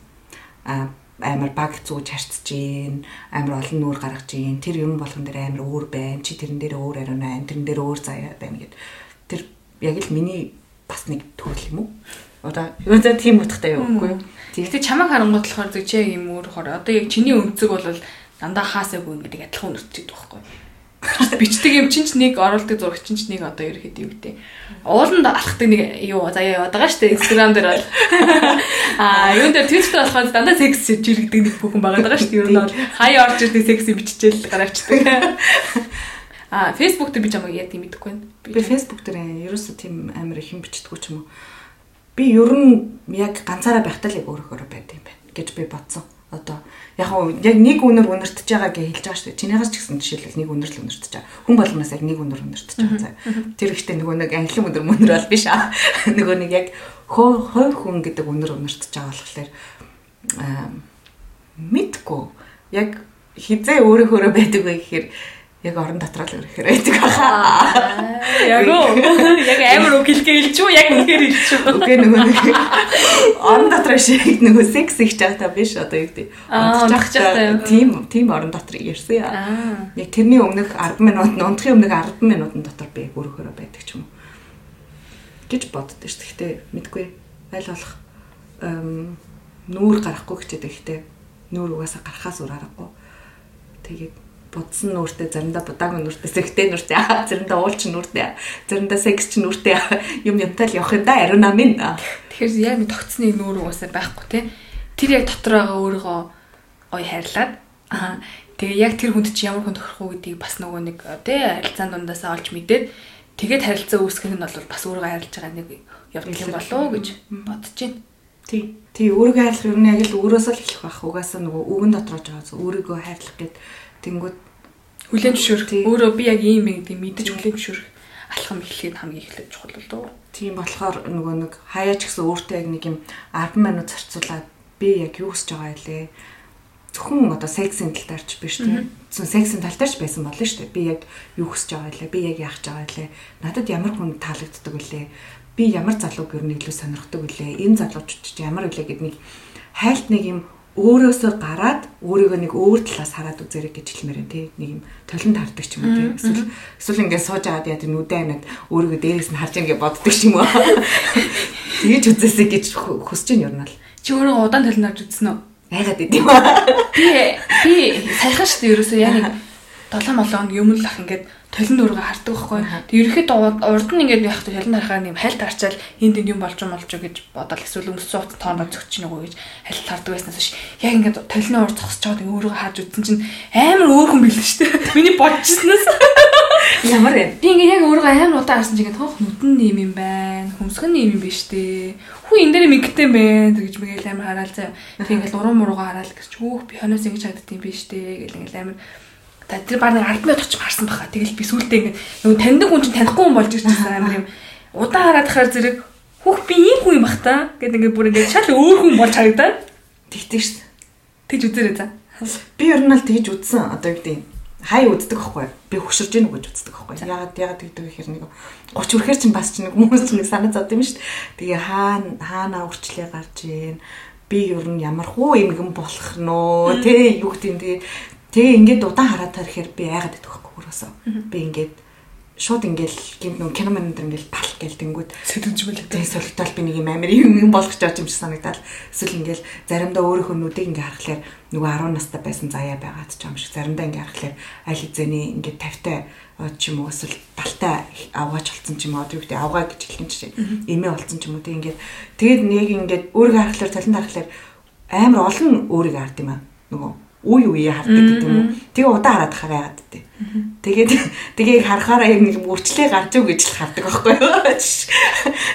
S1: А амар баг зүүж харцж гин амар олон нүүр гаргаж гин. Тэр юм болгон дээр амар өөр байна. Чи тэрэн дээр өөр ариунаа тэрэн дээр өөр заяа байна гэд. Тэр яг л миний бас нэг төрөл юм уу? Одоо юу за тийм утгатай юу үгүй юу?
S2: Тэгтээ чамайг харангуут болохоор зөв юм өөр хор одоо яг чиний өнцөг бол дандаа хаасаагүй ингээд адилхан өнөрчдөг байхгүй бичдэг юм чинь ч нэг оруулдаг зураг чинь ч нэг одоо ерөөхдөө юу гэдэг. Ууланд алхдаг нэг юу заяа яваад байгаа шүү дээ Instagram дээр бол. Аа юун дээр Twitter болохоор дандаа секс жиргдэг нэг бүхэн байгаа даа шүү дээ. Ер нь бол хаяа орж ирдэг секси биччихэл гараачдаг. Аа Facebook дээр би чамайг яа тийм мэдэхгүй байна.
S1: Би Facebook дээр ерөөсөө тийм амар их юм бичдэггүй ч юм уу. Би ер нь яг ганцаараа байхдаа л яг өөрөөр байд юм байна гэж би бодсон одоо яг яг нэг үнэр үнэртэж байгаа гэж хэлж байгаа шүү дээ. Чинийхээс ч гэсэн жишээлбэл нэг үнэр л үнэртэж байгаа. Хүн болгоноос яг нэг үнэр үнэртэж байгаа заа. Тэр ихтэй нөгөө нэг англин үнэр мөнөр бол биш аа. Нөгөө нэг яг хой хүн гэдэг үнэр үнэртэж байгаа болохоор мэдгүй яг хизээ өөрөөхөөрөө байдаг вэ гэхээр яг орон дотроо л ирэхээр байдаг
S2: баха. Яг уу. Яг амар үг хэлгээ үү? Яг үнээр үү?
S1: Үгүй нөгөө нэг орон дотроо шиг нөгөө секс их чагтаа биш одоо юу гэдэг.
S2: Унтах чагтаа.
S1: Тийм тийм орон дотор ирсэн яа. Яг тэрний өмнөх 10 минут, унтахын өмнөх 10 минутын дотор би өөрөөхөө байдаг ч юм уу. гэж боддоо шүү. Гэхдээ мэдгүй аль болох нүүр гарахгүй гэчээд ихтэй нүүр угаасаа гарахаас өөр аргагүй. Тэгээд будсан нүртэй заримдаа будаагийн нүртэй сэгтэй нүртэй заримдаа уулчин нүртэй заримдаа секс ч нүртэй юм юмтай л явах юм да ариуна минь.
S2: Тэгэхээр яг тогтсны нүүр угаасаа байхгүй те тэр яг дотор байгаа өөрийгөө ой хайрлаад аа тэгээ яг тэр хүнд чи ямар хүн тохирох уу гэдгийг бас нөгөө нэг те харилцаан дундаасаа олж мэдээд тэгээд харилцаа үүсгэх нь бол бас өөрийгөө хайрлаж байгаа нэг явдал юм болов уу гэж бодож байна
S1: тий тий өөрийгөө хайрлах юм яг л өөрөөсөө л эхлэх байх угаасаа нөгөө үгэн дотроо жагаа өөрийгөө хайрлах гэдэг Тэнгүүд
S2: хүлэн зөвшөөрөх. Өөрөө би яг ийм юм гэдэг мэдэж хүлэн зөвшөөрөх алхам эхлэхэд хамгийн эхлээд чухал л дөө.
S1: Тийм болохоор нөгөө нэг хаяач гэсэн өөртөө яг нэг юм 10 минут зарцуулаад би яг юу хийж байгаа илээ. Зөвхөн одоо сексийн талаарч биш тийм. Зөвхөн сексийн талаарч байсан болно шүү дээ. Би яг юу хийж байгаа илээ. Би яг яах гэж байгаа илээ. Надад ямар хүн таалагддаг вүлээ. Би ямар залууг ер нь илүү сонирхдаг вүлээ. Энэ залуучууд ямар вүлээ гэдэг нэг хайлт нэг юм өөрөөсөө гараад өөрийгөө нэг өөр талаас хараад үзэрэй гэж хэлмээр юм тий нэг юм толинд хардаг ч юм уу тий эсвэл эсвэл ингээд сууж агаад яа тийм нүдэ анаад өөрийгөө дээрээс нь харж ингээд боддог ч юм уу? Тэгэж үзээсэй гэж хүсэж байна ер нь л
S2: чи өөрөө удаан толинд харж үзсэн үү?
S1: Айгаад идэв
S2: би би сайхан шүү дээ. Ерөөсөө яг нэг 7 молон юм л ах ингээд толин дөргө хардаг байхгүй. Тэг ерөөхдөө урд нь ингээд яг толин харахаар юм хальт харчаал энд энд юм болж юм болж гэж бодоод эсвэл өнгөрсөн хугацаанд тоонд зөгч нөгөө гэж хальт хардаг байснаас биш. Яг ингээд толины урд зогсож чаад өөрөө хааж үтсэн чинь амар өөр хүн билээ шүү дээ. Миний бодчихснаас
S1: ямар вэ?
S2: Би ингээд яг өөрөө амар удаан харсан чинь ингээд хоох нүдэн нэм юм байна. Хөмсгөн нэм юм биш дээ. Хүү энэ дээр мэгтэй байна гэж мэгэл амар хараал заа. Тэг ингээд уран муруугаа хараал гэж хүүх би хоноос ингэж хаддаг юм биш дээ гэл ингээд амар За тэр баг нэг 10 минут очих харсан баха. Тэгэл би сүултээ ингэ нөгөө таньдаг хүн чинь танихгүй хүн болж ирчихсэн амар юм. Удаан хараад хахаар зэрэг хүүх би ийм хүн юм бах та гэд ингэ бүр ингэ шал өөр хүн болж харагдаад
S1: тэгтээ шүү.
S2: Тэгж үзээрэй за.
S1: Би ер нь л тэгж үзсэн. Одоо юу гэдэг хай үздэг байхгүй. Би хөшөрж гэнэ гэж үздэг байхгүй. Ягаад ягаад тэгдэг гэхээр нэг 30 хүрэхэр чинь бас ч нэг хүмүүс чинь санаа зовд юм шүү дээ. Тэгээ хаана хаана урчлээ гарч ийн би ер нь ямар хуу эмгэн болох нөө тэ юу гэдэг юм тэгээ Тэгээ ингээд удаан хараад тарихээр би айгаад идэх байхгүй хөрөөсөө. Би ингээд шууд ингээл гинт нүг кино энэ ингээл пал гээл тэнгүүд
S2: сэтгэж байлаа.
S1: Тэгээ солигдол би нэг юм амир юм болгож очиж юм шиг санагдал. Эсвэл ингээл заримдаа өөрийнхөө нүдийг ингээ харахаар нөгөө 10 настай байсан заяа байгаад ч юм шиг заримдаа ингээ харахаар аль хэзээний ингээ тавтай ч юм уу эсвэл балтай авгаач болсон ч юм уу юу гэдэг авгаа гэж хэлэх юм чинь эмээ болсон ч юм уу тэг ингээд тэгээд нэг ингээд өөрийгөө харахаар талент харахаар амар олон өөрийгөө хард юм аа нөгөө үе үе хардаг гэдэг юм. Тэгээ удаан хараад хаа яагаад тээ. Тэгээд тэгээ харахаараа яг нэг үрчлээ гарч ив гэж л хардаг байхгүй юу.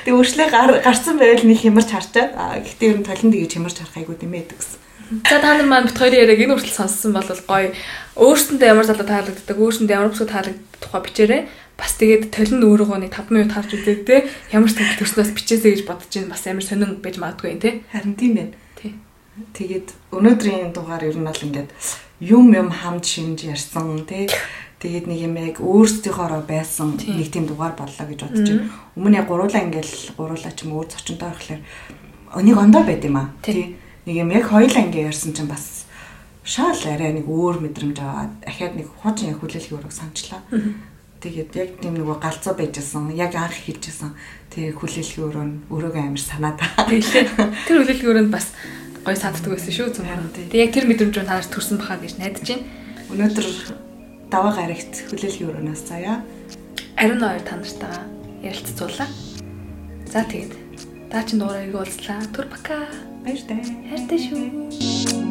S1: Тэгээ үрчлээ гарсан байвал нэг хямарч харчаад гэхдээ ер нь толин тэгж хямарч харах айгуу дэмэдэг гэсэн.
S2: За та нар маань бит хоёрын яриаг энэ хүртэл сонссон бол гоё. Өөрсөндөө ямар залуу таалагддаг, өөрсөндөө ямар бүсгүй таалагддаг тухай бичээрэй. Бас тэгээд толин өөрөөгөө нэг 5 минут харж үзээ те. Ямар ч төгс төрснөөс бичээсэй гэж бодож байна. Бас амар сонин байж магадгүй юм те.
S1: Харин тийм байна. Тэгээд өнөөдрийн дугаар ер нь бол ингээд юм юм хамт шинж ярьсан тий. Тэгээд нэг юм яг өөрсдийнхоороо байсан нэг тийм дугаар боллоо гэж бодож байна. Өмнө яг гуруулаа ингээл гуруулаа ч юм уу зочинтой байхлаар нэг ондоо байд юм аа. Тий. Нэг юм яг хоёулаа ингээ ярьсан чинь бас шаал арай нэг өөр мэдрэмж аваад ахаад нэг хуучин яг хүлээлгийн өрөөг санчлаа. Тэгээд яг тийм нэг галзуу байжсэн. Яг анх хийжсэн. Тэгээ хүлээлгийн өрөө нь өрөөгөө амар санаад.
S2: Тэр хүлээлгийн өрөөнд бас гой санддаг байсан шүү зүм. Тэгээ яг тэр мэдрэмж нь танаас төрсөн бахаа гэж найдаж байна.
S1: Өнөөдөр даваа гарагт хүлээлгийн өрөөнөөс заяа.
S2: Ариун хоёр та нартайгаа ярилцуулаа. За тэгээд даа чин дуурайг уулзлаа. Түр бака.
S1: Баяртай.
S2: Хайртай шүү.